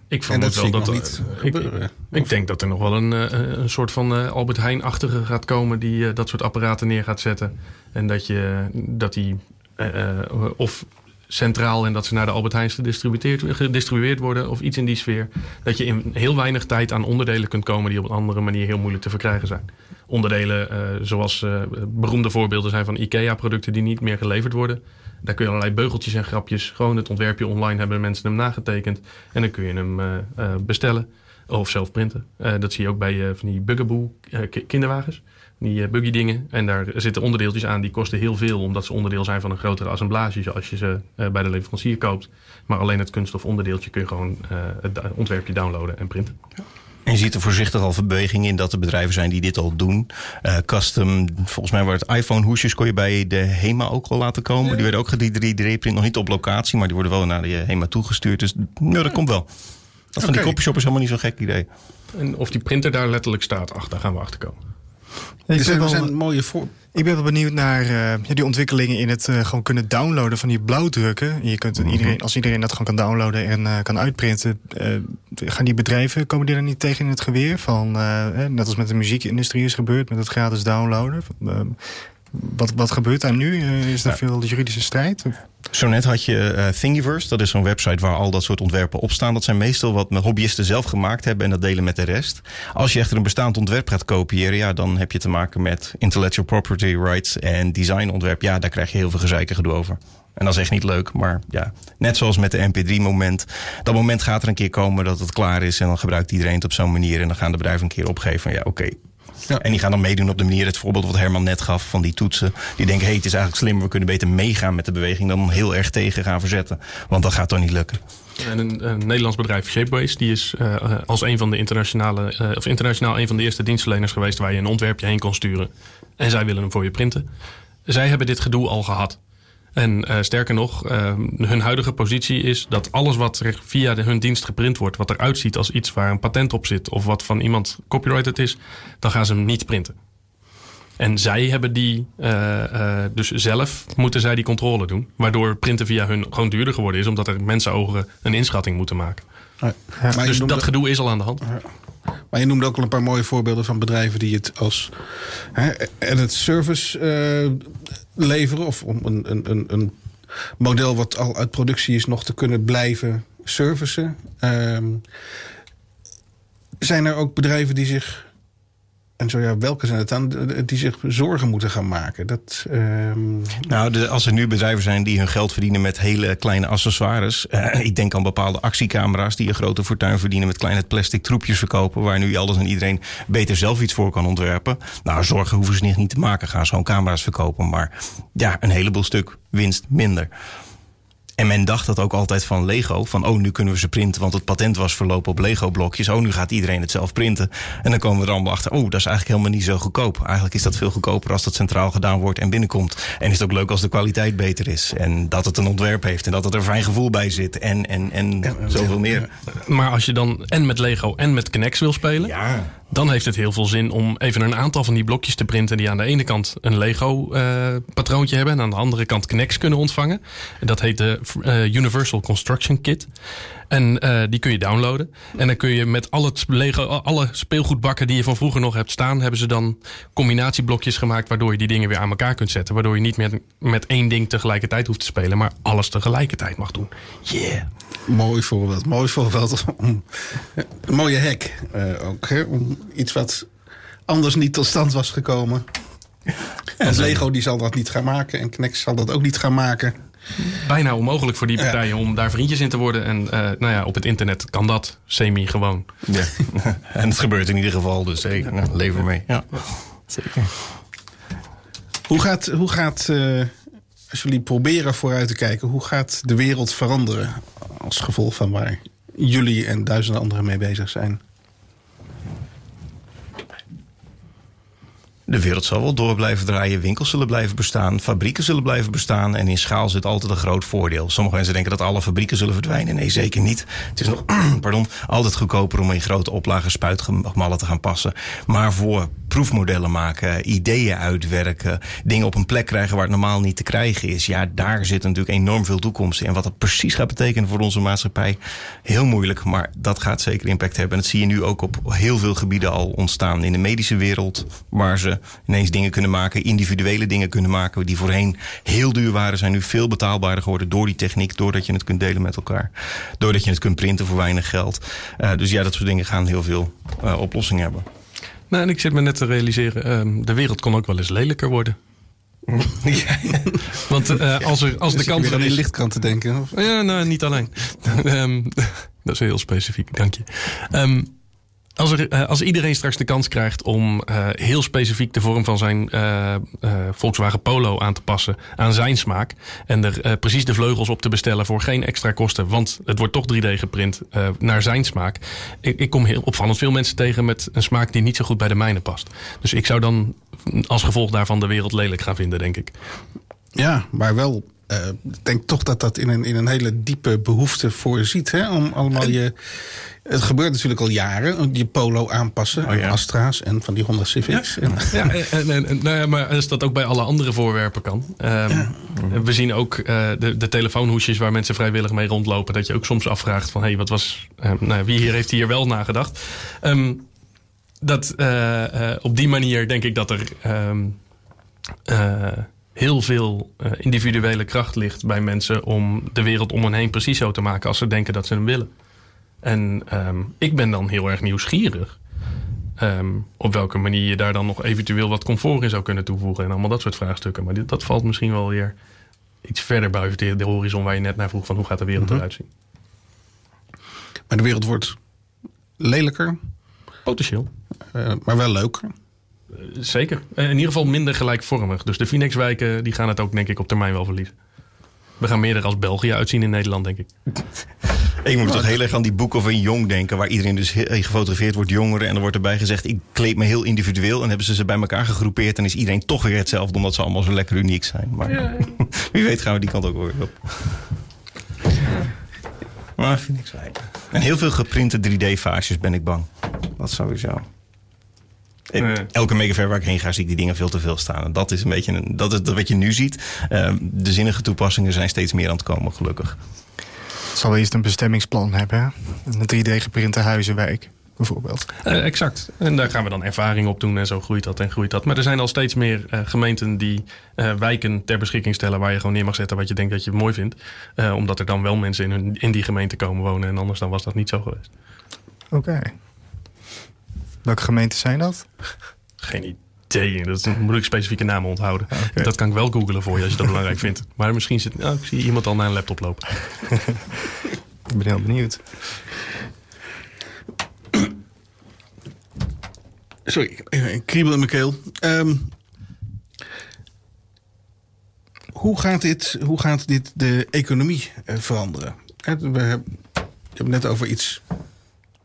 Ik vermoed dat wel dat niet ik, ik denk dat er nog wel een, eh, een soort van eh, Albert Heijn-achtige gaat komen die eh, dat soort apparaten neer gaat zetten. En dat, je, dat die eh, eh, of centraal en dat ze naar de Albert Heijns gedistribueerd, worden of iets in die sfeer. Dat je in heel weinig tijd aan onderdelen kunt komen die op een andere manier heel moeilijk te verkrijgen zijn. Onderdelen eh, zoals eh, beroemde voorbeelden zijn van IKEA-producten die niet meer geleverd worden. Daar kun je allerlei beugeltjes en grapjes, gewoon het ontwerpje online hebben mensen hem nagetekend. En dan kun je hem eh, bestellen of zelf printen. Dat zie je ook bij van die Bugaboo ki- kinderwagens. Die eh, buggy dingen. En daar zitten onderdeeltjes aan die kosten heel veel. Omdat ze onderdeel zijn van een grotere assemblage. Zoals je ze eh, bij de leverancier koopt. Maar alleen het kunststof onderdeeltje kun je gewoon eh, het ontwerpje downloaden en printen. En je ziet er voorzichtig al beweging in dat er bedrijven zijn die dit al doen. Eh, custom, volgens mij waren het iPhone hoesjes kon je bij de HEMA ook al laten komen. Die werden ook 3D-print, nog niet op locatie, maar die worden wel naar de HEMA toegestuurd. Dus nou, dat komt wel. Dat van die Oké. copyshop is helemaal niet zo'n gek idee. En of die printer daar letterlijk staat, ach, daar gaan we achter komen. Ik er wel- zijn mooie voor... Ik ben wel benieuwd naar eh, ja, die ontwikkelingen in het eh, gewoon kunnen downloaden van die blauwdrukken. Je kunt het iedereen, als iedereen dat gewoon kan downloaden en eh, kan uitprinten, gaan die bedrijven, komen die er niet tegen in het geweer? Van, net als met de muziekindustrie is gebeurd, met het gratis downloaden. Wat, wat gebeurt daar nu? Eh, is er Ja. veel juridische strijd? Zo net had je eh, Thingiverse. Dat is zo'n website waar al dat soort ontwerpen op staan. Dat zijn meestal wat hobbyisten zelf gemaakt hebben en dat delen met de rest. Als je echter een bestaand ontwerp gaat kopiëren, ja, dan heb je te maken met intellectual property rights en designontwerp. Ja, daar krijg je heel veel gezeike gedoe over. En dat is echt niet leuk, maar ja, net zoals met de MP3-moment. Dat moment gaat er een keer komen dat het klaar is en dan gebruikt iedereen het op zo'n manier. En dan gaan de bedrijven een keer opgeven van ja, oké. Ja. En die gaan dan meedoen op de manier, het voorbeeld wat Herman net gaf van die toetsen. Die denken, hey, het is eigenlijk slimmer, we kunnen beter meegaan met de beweging dan heel erg tegen gaan verzetten. Want dat gaat toch niet lukken. En een, een Nederlands bedrijf, Shapeways, die is eh, eh, als een van de internationale, eh, of internationaal een van de eerste dienstverleners geweest waar je een ontwerpje heen kon sturen. En zij willen hem voor je printen. Zij hebben dit gedoe al gehad. En uh, sterker nog, uh, hun huidige positie is dat alles wat er via de, hun dienst geprint wordt, wat eruit ziet als iets waar een patent op zit of wat van iemand copyrighted is, dan gaan ze hem niet printen. En zij hebben die, uh, dus zelf moeten zij die controle doen. Waardoor printen via hun gewoon duurder geworden is, omdat er mensenogen een inschatting moeten maken. Ja, maar dus dat gedoe is al aan de hand. Maar je noemde ook al een paar mooie voorbeelden van bedrijven die het als hè, het service uh, leveren. Of om een, een, een model wat al uit productie is nog te kunnen blijven servicen. Uh, zijn er ook bedrijven die zich en welke zijn het dan die zich zorgen moeten gaan maken? Dat, um... Nou, de, als er nu bedrijven zijn die hun geld verdienen met hele kleine accessoires. Uh, ik denk aan bepaalde actiecamera's die een grote fortuin verdienen met kleine plastic troepjes verkopen. Waar nu alles en iedereen beter zelf iets voor kan ontwerpen. Nou, zorgen hoeven ze niet te maken. Gaan ze gewoon camera's verkopen. Maar ja, een heleboel stuk winst minder. En men dacht dat ook altijd van Lego. Van oh, nu kunnen we ze printen, want het patent was verlopen op Lego-blokjes. Oh, nu gaat iedereen het zelf printen. En dan komen we er allemaal achter. Oh, dat is eigenlijk helemaal niet zo goedkoop. Eigenlijk is dat veel goedkoper als dat centraal gedaan wordt en binnenkomt. En is het ook leuk als de kwaliteit beter is. En dat het een ontwerp heeft en dat er een fijn gevoel bij zit. En, en, en zoveel meer. Maar als je dan en met Lego en met Knex wil spelen. Ja dan heeft het heel veel zin om even een aantal van die blokjes te printen die aan de ene kant een Lego uh, patroontje hebben en aan de andere kant Knex kunnen ontvangen. Dat heet de uh, Universal Construction Kit. En uh, die kun je downloaden. En dan kun je met alle, Lego, alle speelgoedbakken die je van vroeger nog hebt staan, hebben ze dan combinatieblokjes gemaakt waardoor je die dingen weer aan elkaar kunt zetten. Waardoor je niet meer met één ding tegelijkertijd hoeft te spelen, maar alles tegelijkertijd mag doen. Yeah. Mooi voorbeeld, mooi voorbeeld. Om, een mooie hack uh, ook. Hè? Om iets wat anders niet tot stand was gekomen. En Lego die zal dat niet gaan maken en Knex zal dat ook niet gaan maken. Bijna onmogelijk voor die partijen om daar vriendjes in te worden. En uh, nou ja, op het internet kan dat semi-gewoon. Ja. en het gebeurt in ieder geval, dus zeker. Nou, leef ermee. Ja, zeker. Hoe gaat, hoe gaat uh, als jullie proberen vooruit te kijken, hoe gaat de wereld veranderen als gevolg van waar jullie en duizenden anderen mee bezig zijn? De wereld zal wel door blijven draaien. Winkels zullen blijven bestaan. Fabrieken zullen blijven bestaan. En in schaal zit altijd een groot voordeel. Sommige mensen denken dat alle fabrieken zullen verdwijnen. Nee, zeker niet. Het is nog pardon, altijd goedkoper om in grote oplagen spuitgemallen te gaan passen. Maar voor proefmodellen maken, ideeën uitwerken, dingen op een plek krijgen waar het normaal niet te krijgen is. Ja, daar zit natuurlijk enorm veel toekomst in. En wat dat precies gaat betekenen voor onze maatschappij, heel moeilijk. Maar dat gaat zeker impact hebben. En dat zie je nu ook op heel veel gebieden al ontstaan. In de medische wereld, waar ze ineens dingen kunnen maken, individuele dingen kunnen maken, die voorheen heel duur waren, zijn nu veel betaalbaarder geworden door die techniek, doordat je het kunt delen met elkaar. Doordat je het kunt printen voor weinig geld. Uh, dus ja, dat soort dingen gaan heel veel uh, oplossingen hebben. Nou, en ik zit me net te realiseren, uh, de wereld kon ook wel eens lelijker worden. ja. Want uh, als, er, als de kans er is... lichtkrant te denken? Of? Ja, nou, niet alleen. um, dat is heel specifiek, dank je. Um, als, uh, als iedereen straks de kans krijgt om uh, heel specifiek de vorm van zijn uh, Volkswagen Polo aan te passen aan zijn smaak. En er precies de vleugels op te bestellen voor geen extra kosten. Want het wordt toch 3D geprint naar zijn smaak. Ik, ik, kom heel opvallend veel mensen tegen met een smaak die niet zo goed bij de mijne past. Dus ik zou dan als gevolg daarvan de wereld lelijk gaan vinden, denk ik. Ja, maar wel ik denk toch dat dat in een, in een hele diepe behoefte voorziet. Hè? Om allemaal je, het gebeurt natuurlijk al jaren, je polo aanpassen. Oh, Astra's en van die Honda Civics. Ja, ja en, en, en, nou ja, maar als dat ook bij alle andere voorwerpen kan. Um, we zien ook uh, de, de telefoonhoesjes waar mensen vrijwillig mee rondlopen. Dat je ook soms afvraagt van... hé, hey, wat was... Uh, nou, wie hier heeft hier wel nagedacht? Um, dat op die manier denk ik dat er... Um, heel veel individuele kracht ligt bij mensen om de wereld om hen heen precies zo te maken als ze denken dat ze hem willen. En um, ik ben dan heel erg nieuwsgierig. Um, op welke manier je daar dan nog eventueel wat comfort in zou kunnen toevoegen. En allemaal dat soort vraagstukken. Maar dit, dat valt misschien wel weer iets verder buiten de, horizon waar je net naar vroeg van hoe gaat de wereld mm eruit zien. Maar de wereld wordt lelijker. Potentieel. Uh, maar wel leuker. Uh, zeker. Uh, in ieder geval minder gelijkvormig. Dus de Phoenix-wijken die gaan het ook denk ik op termijn wel verliezen. We gaan meer er als België uitzien in Nederland, denk ik. Ik moet toch heel erg aan die boeken van Jong denken, waar iedereen dus heel- gefotografeerd wordt jongeren. En dan wordt erbij gezegd, ik kleed me heel individueel. En hebben ze ze bij elkaar gegroepeerd. En is iedereen toch weer hetzelfde, omdat ze allemaal zo lekker uniek zijn. Maar wie weet gaan we die kant ook weer op. Maar vind ik zo. En heel veel geprinte 3D-vaasjes ben ik bang. Dat sowieso. Elke megaver waar ik heen ga, zie ik die dingen veel te veel staan. En dat is een beetje een, dat is wat je nu ziet. Ehm, de zinnige toepassingen zijn steeds meer aan het komen, gelukkig. Het zal eerst een bestemmingsplan hebben. hè? Een 3D-geprinte huizenwijk, bijvoorbeeld. Eh, exact. En daar gaan we dan ervaring op doen en zo groeit dat en groeit dat. Maar er zijn al steeds meer eh, gemeenten die eh, wijken ter beschikking stellen waar je gewoon neer mag zetten wat je denkt dat je mooi vindt. Eh, omdat er dan wel mensen in, hun, in die gemeente komen wonen en anders dan was dat niet zo geweest. Oké. Welke gemeenten zijn dat? Geen idee. Dat moet ik specifieke namen onthouden. Dat kan ik wel googlen voor je als je dat belangrijk vindt. Maar misschien zit. Oh, ik zie iemand al naar een laptop lopen. Ik ben heel benieuwd. Sorry, ik heb een kriebel in mijn keel. Ehm, hoe, gaat dit, hoe gaat dit de economie eh, veranderen? Hè, We hebben, het net over iets...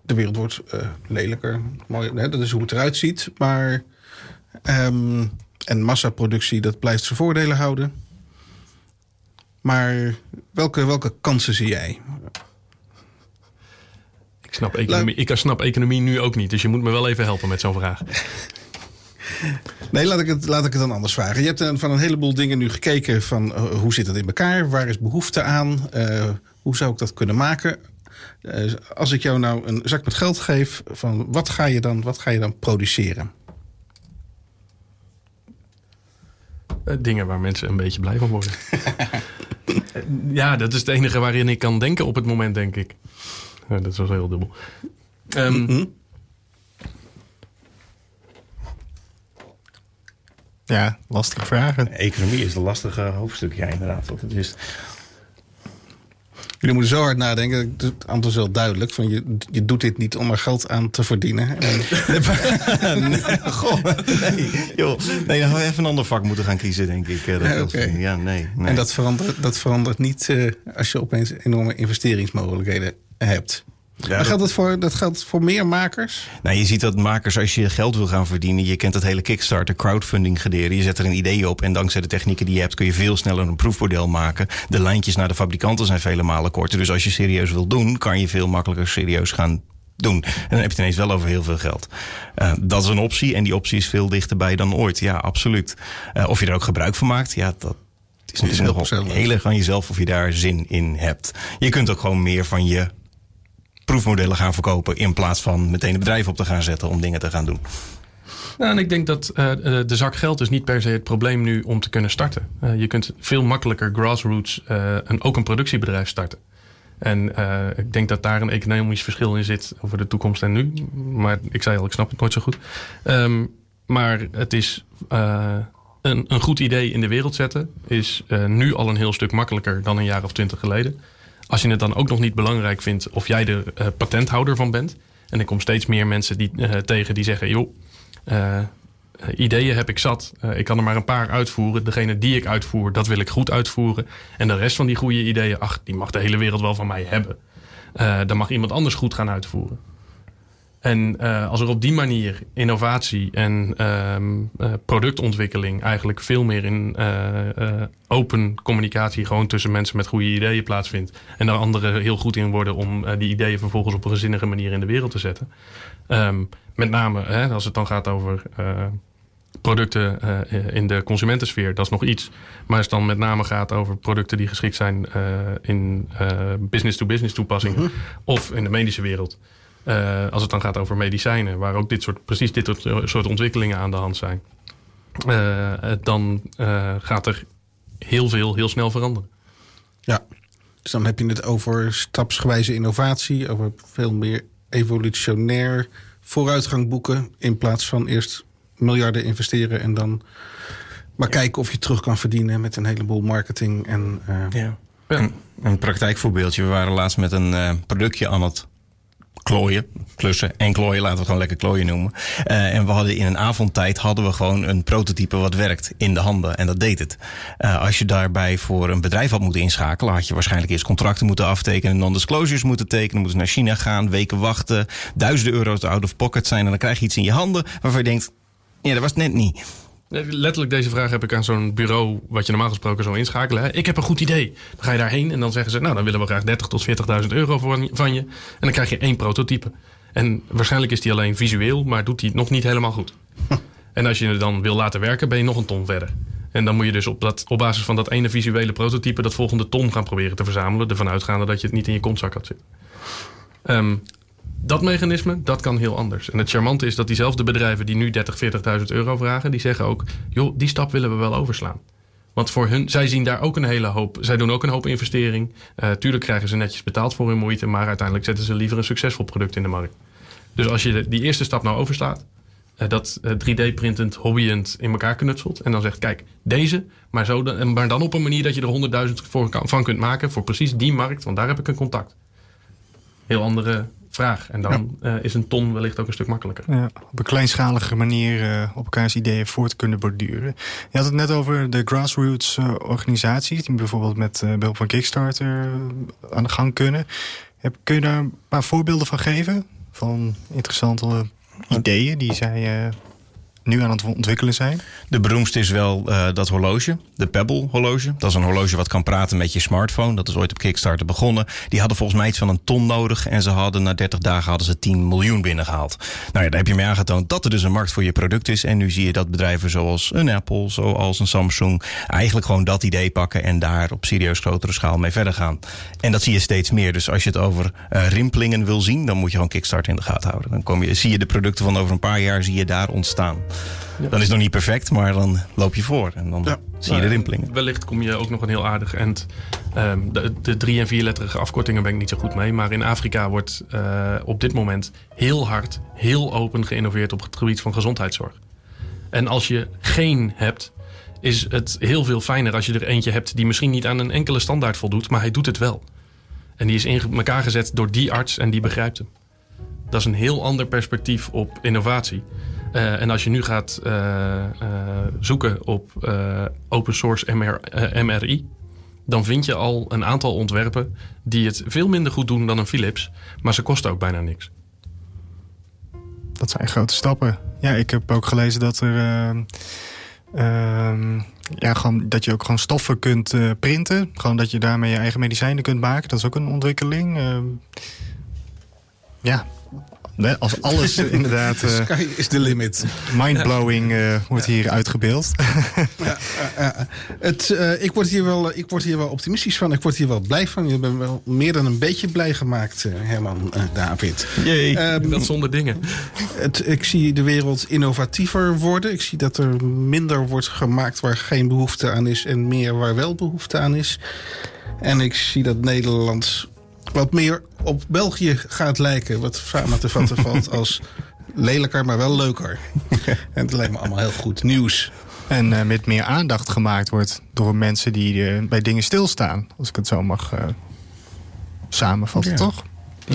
De wereld wordt eh, lelijker. Mooi, hè, dat is hoe het eruit ziet. Maar... ehm, en massaproductie, dat blijft zijn voordelen houden. Maar welke, welke kansen zie jij? Ik snap, economie, ik snap economie nu ook niet. Dus je moet me wel even helpen met zo'n vraag. Nee, laat ik, het, laat ik het dan anders vragen. Je hebt eh, van een heleboel dingen nu gekeken van eh, hoe zit het in elkaar? Waar is behoefte aan? Hoe zou ik dat kunnen maken? Eh, als ik jou nou een zak met geld geef, van wat, ga je dan, wat ga je dan produceren? Eh, dingen waar mensen een beetje blij van worden. Eh, ja, dat is het enige waarin ik kan denken op het moment, denk ik. Dat is wel heel dubbel. Ehm, Ja, lastige vragen. Economie is een lastige hoofdstuk, ja, inderdaad. Want het is, Jullie moeten zo hard nadenken. Het antwoord is wel duidelijk. Van je, je doet dit niet om er geld aan te verdienen. En, nee, goh, nee, joh. Nee, dan we even een ander vak moeten gaan kiezen, denk ik. eh, Dat Ja. Ja, nee. nee. en dat verandert, dat verandert niet eh, als je opeens enorme investeringsmogelijkheden hebt. Ja, maar dat- geldt dat, voor, dat geldt voor meer makers? Nou, je ziet dat makers, als je geld wil gaan verdienen, je kent het hele Kickstarter, crowdfunding gederen. Je zet er een idee op en dankzij de technieken die je hebt, kun je veel sneller een proefmodel maken. De lijntjes naar de fabrikanten zijn vele malen korter. Dus als je serieus wil doen, kan je veel makkelijker serieus gaan doen. En dan heb je het ineens wel over heel veel geld. Eh, dat is een optie en die optie is veel dichterbij dan ooit. Ja, absoluut. Eh, of je er ook gebruik van maakt, ja, dat is natuurlijk heel erg aan jezelf of je daar zin in hebt. Je kunt ook gewoon meer van je proefmodellen gaan verkopen. In plaats van meteen een bedrijf op te gaan zetten om dingen te gaan doen. Nou, en ik denk dat eh, eh, de zak geld is niet per se het probleem nu om te kunnen starten. Eh, je kunt veel makkelijker grassroots een, ook een productiebedrijf starten. En ik denk dat daar een economisch verschil in zit over de toekomst en nu. Maar ik zei al, ik snap het nooit zo goed. Ehm, maar het is een, een goed idee in de wereld zetten. Is nu al een heel stuk makkelijker dan een jaar of twintig geleden. Als je het dan ook nog niet belangrijk vindt of jij de eh, patenthouder van bent. En ik kom steeds meer mensen die, eh, tegen die zeggen: joh, eh, ideeën heb ik zat. Ik kan er maar een paar uitvoeren. Degene die ik uitvoer, dat wil ik goed uitvoeren. En de rest van die goede ideeën, ach, die mag de hele wereld wel van mij hebben. Dan mag iemand anders goed gaan uitvoeren. En eh, als er op die manier innovatie en ehm, eh, productontwikkeling eigenlijk veel meer in eh, open communicatie gewoon tussen mensen met goede ideeën plaatsvindt. En daar anderen heel goed in worden om die ideeën vervolgens op een gezinnige manier in de wereld te zetten. Ehm, met name hè, als het dan gaat over producten in de consumentensfeer, dat is nog iets. Maar als het dan met name gaat over producten die geschikt zijn in business-to-business toepassingen of in de medische wereld. Eh, als het dan gaat over medicijnen, waar ook dit soort, precies dit soort, soort ontwikkelingen aan de hand zijn. eh, dan eh, gaat er heel veel heel snel veranderen. Ja. Dus dan heb je het over stapsgewijze innovatie, over veel meer evolutionair vooruitgang boeken. In plaats van eerst miljarden investeren en dan maar kijken of je terug kan verdienen met een heleboel marketing. En, eh, Ja. Een, een praktijkvoorbeeldje. We waren laatst met een eh, productje aan het klooien, klussen en klooien, laten we gewoon lekker klooien noemen. Uh, en we hadden in een avondtijd hadden we gewoon een prototype wat werkt in de handen. En dat deed het. Uh, als je daarbij voor een bedrijf had moeten inschakelen, had je waarschijnlijk eerst contracten moeten aftekenen, non-disclosures moeten tekenen, moeten naar China gaan, weken wachten, duizenden euro's out of pocket zijn. En dan krijg je iets in je handen waarvan je denkt, ja, dat was net niet. Letterlijk deze vraag heb ik aan zo'n bureau, wat je normaal gesproken zou inschakelen. Hè? Ik heb een goed idee. Dan ga je daarheen en dan zeggen ze, nou dan willen we graag 30 tot 40.000 euro van je. En dan krijg je één prototype. En waarschijnlijk is die alleen visueel, maar doet die nog niet helemaal goed. en als je het dan wil laten werken, ben je nog een ton verder. En dan moet je dus op, dat, op basis van dat ene visuele prototype dat volgende ton gaan proberen te verzamelen. Ervan uitgaande dat je het niet in je kontzak had zitten. Um, dat mechanisme, dat kan heel anders. En het charmante is dat diezelfde bedrijven die nu 30, 40.000 euro vragen, die zeggen ook, joh, die stap willen we wel overslaan. Want voor hun, zij zien daar ook een hele hoop. Zij doen ook een hoop investering. Uh, tuurlijk krijgen ze netjes betaald voor hun moeite, maar uiteindelijk zetten ze liever een succesvol product in de markt. Dus als je die eerste stap nou overslaat, uh, dat uh, 3D-printend, hobbyend in elkaar knutselt. En dan zegt, kijk, deze, maar, zo dan, maar dan op een manier dat je er 100.000 van kunt maken voor precies die markt, want daar heb ik een contact. Heel andere vraag. En dan ja. uh, is een ton wellicht ook een stuk makkelijker. Ja, op een kleinschalige manier uh, op elkaars ideeën voort kunnen borduren. Je had het net over de grassroots uh, organisaties... die bijvoorbeeld met behulp van Kickstarter aan de gang kunnen. Heb, kun je daar een paar voorbeelden van geven? Van interessante ideeën die zij nu aan het ontwikkelen zijn? De beroemdste is wel uh, dat horloge, de Pebble horloge. Dat is een horloge wat kan praten met je smartphone. Dat is ooit op Kickstarter begonnen. Die hadden volgens mij iets van een ton nodig. En ze hadden na 30 dagen hadden ze 10 miljoen binnengehaald. Nou ja, daar heb je mee aangetoond dat er dus een markt voor je product is. En nu zie je dat bedrijven zoals een Apple, zoals een Samsung... eigenlijk gewoon dat idee pakken en daar op serieus grotere schaal mee verder gaan. En dat zie je steeds meer. Dus als je het over uh, rimpelingen wil zien... dan moet je gewoon Kickstarter in de gaten houden. Dan kom je, zie je de producten van over een paar jaar zie je daar ontstaan. Ja. Dan is het nog niet perfect, maar dan loop je voor. En dan ja. zie je de rimpelingen. Wellicht kom je ook nog een heel aardig end. Um, de, de drie- en vierletterige afkortingen ben ik niet zo goed mee. Maar in Afrika wordt uh, op dit moment heel hard, heel open geïnnoveerd op het gebied van gezondheidszorg. En als je geen hebt, is het heel veel fijner als je er eentje hebt die misschien niet aan een enkele standaard voldoet, maar hij doet het wel. En die is in elkaar gezet door die arts en die begrijpt hem. Dat is een heel ander perspectief op innovatie. Uh, en als je nu gaat uh, uh, zoeken op open source MR, MRI, dan vind je al een aantal ontwerpen die het veel minder goed doen dan een Philips, maar ze kosten ook bijna niks. Dat zijn grote stappen. Ja, ik heb ook gelezen dat er. ja, gewoon, dat je ook gewoon stoffen kunt printen. Gewoon dat je daarmee je eigen medicijnen kunt maken. Dat is ook een ontwikkeling. ja, Nee, als alles inderdaad... Uh, Sky is the limit. Mindblowing uh, wordt hier uitgebeeld. ja, uh, het, ik, word hier wel, ik word hier wel optimistisch van. Ik word hier wel blij van. Je bent wel meer dan een beetje blij gemaakt, Herman David. Jee, um, dat zonder dingen. Het, ik zie de wereld innovatiever worden. Ik zie dat er minder wordt gemaakt waar geen behoefte aan is... en meer waar wel behoefte aan is. En ik zie dat Nederland wat meer op België gaat lijken. Wat samen te vatten valt als lelijker, maar wel leuker. en het lijkt me allemaal heel goed nieuws. En uh, met meer aandacht gemaakt wordt door mensen die uh, bij dingen stilstaan. Als ik het zo mag uh, samenvatten, ja. toch?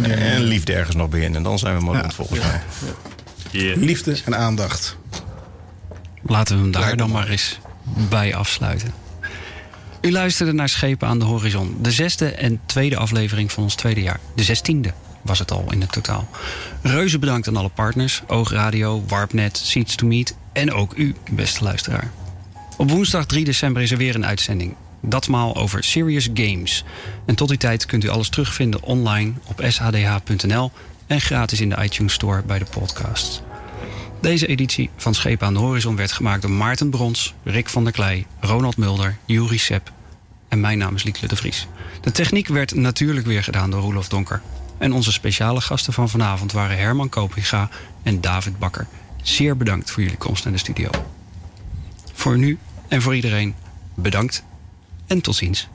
En liefde ergens nog beginnen. En dan zijn we mooi ja. volgens mij. Yeah. Liefde en aandacht. Laten we hem daar dan maar eens bij afsluiten. U luisterde naar Schepen aan de Horizon. De zesde en tweede aflevering van ons tweede jaar. De zestiende was het al in het totaal. Reuze bedankt aan alle partners. Oogradio, Warpnet, Seeds to Meet en ook u, beste luisteraar. Op woensdag 3 december is er weer een uitzending. Datmaal over Serious Games. En tot die tijd kunt u alles terugvinden online op shDH.nl en gratis in de iTunes Store bij de podcasts. Deze editie van Schepen aan de Horizon werd gemaakt door Maarten Brons, Rick van der Klei, Ronald Mulder, Juri Sepp en mijn naam is Liekle de Vries. De techniek werd natuurlijk weer gedaan door Roelof Donker. En onze speciale gasten van vanavond waren Herman Kopiga en David Bakker. Zeer bedankt voor jullie komst naar de studio. Voor nu en voor iedereen bedankt en tot ziens.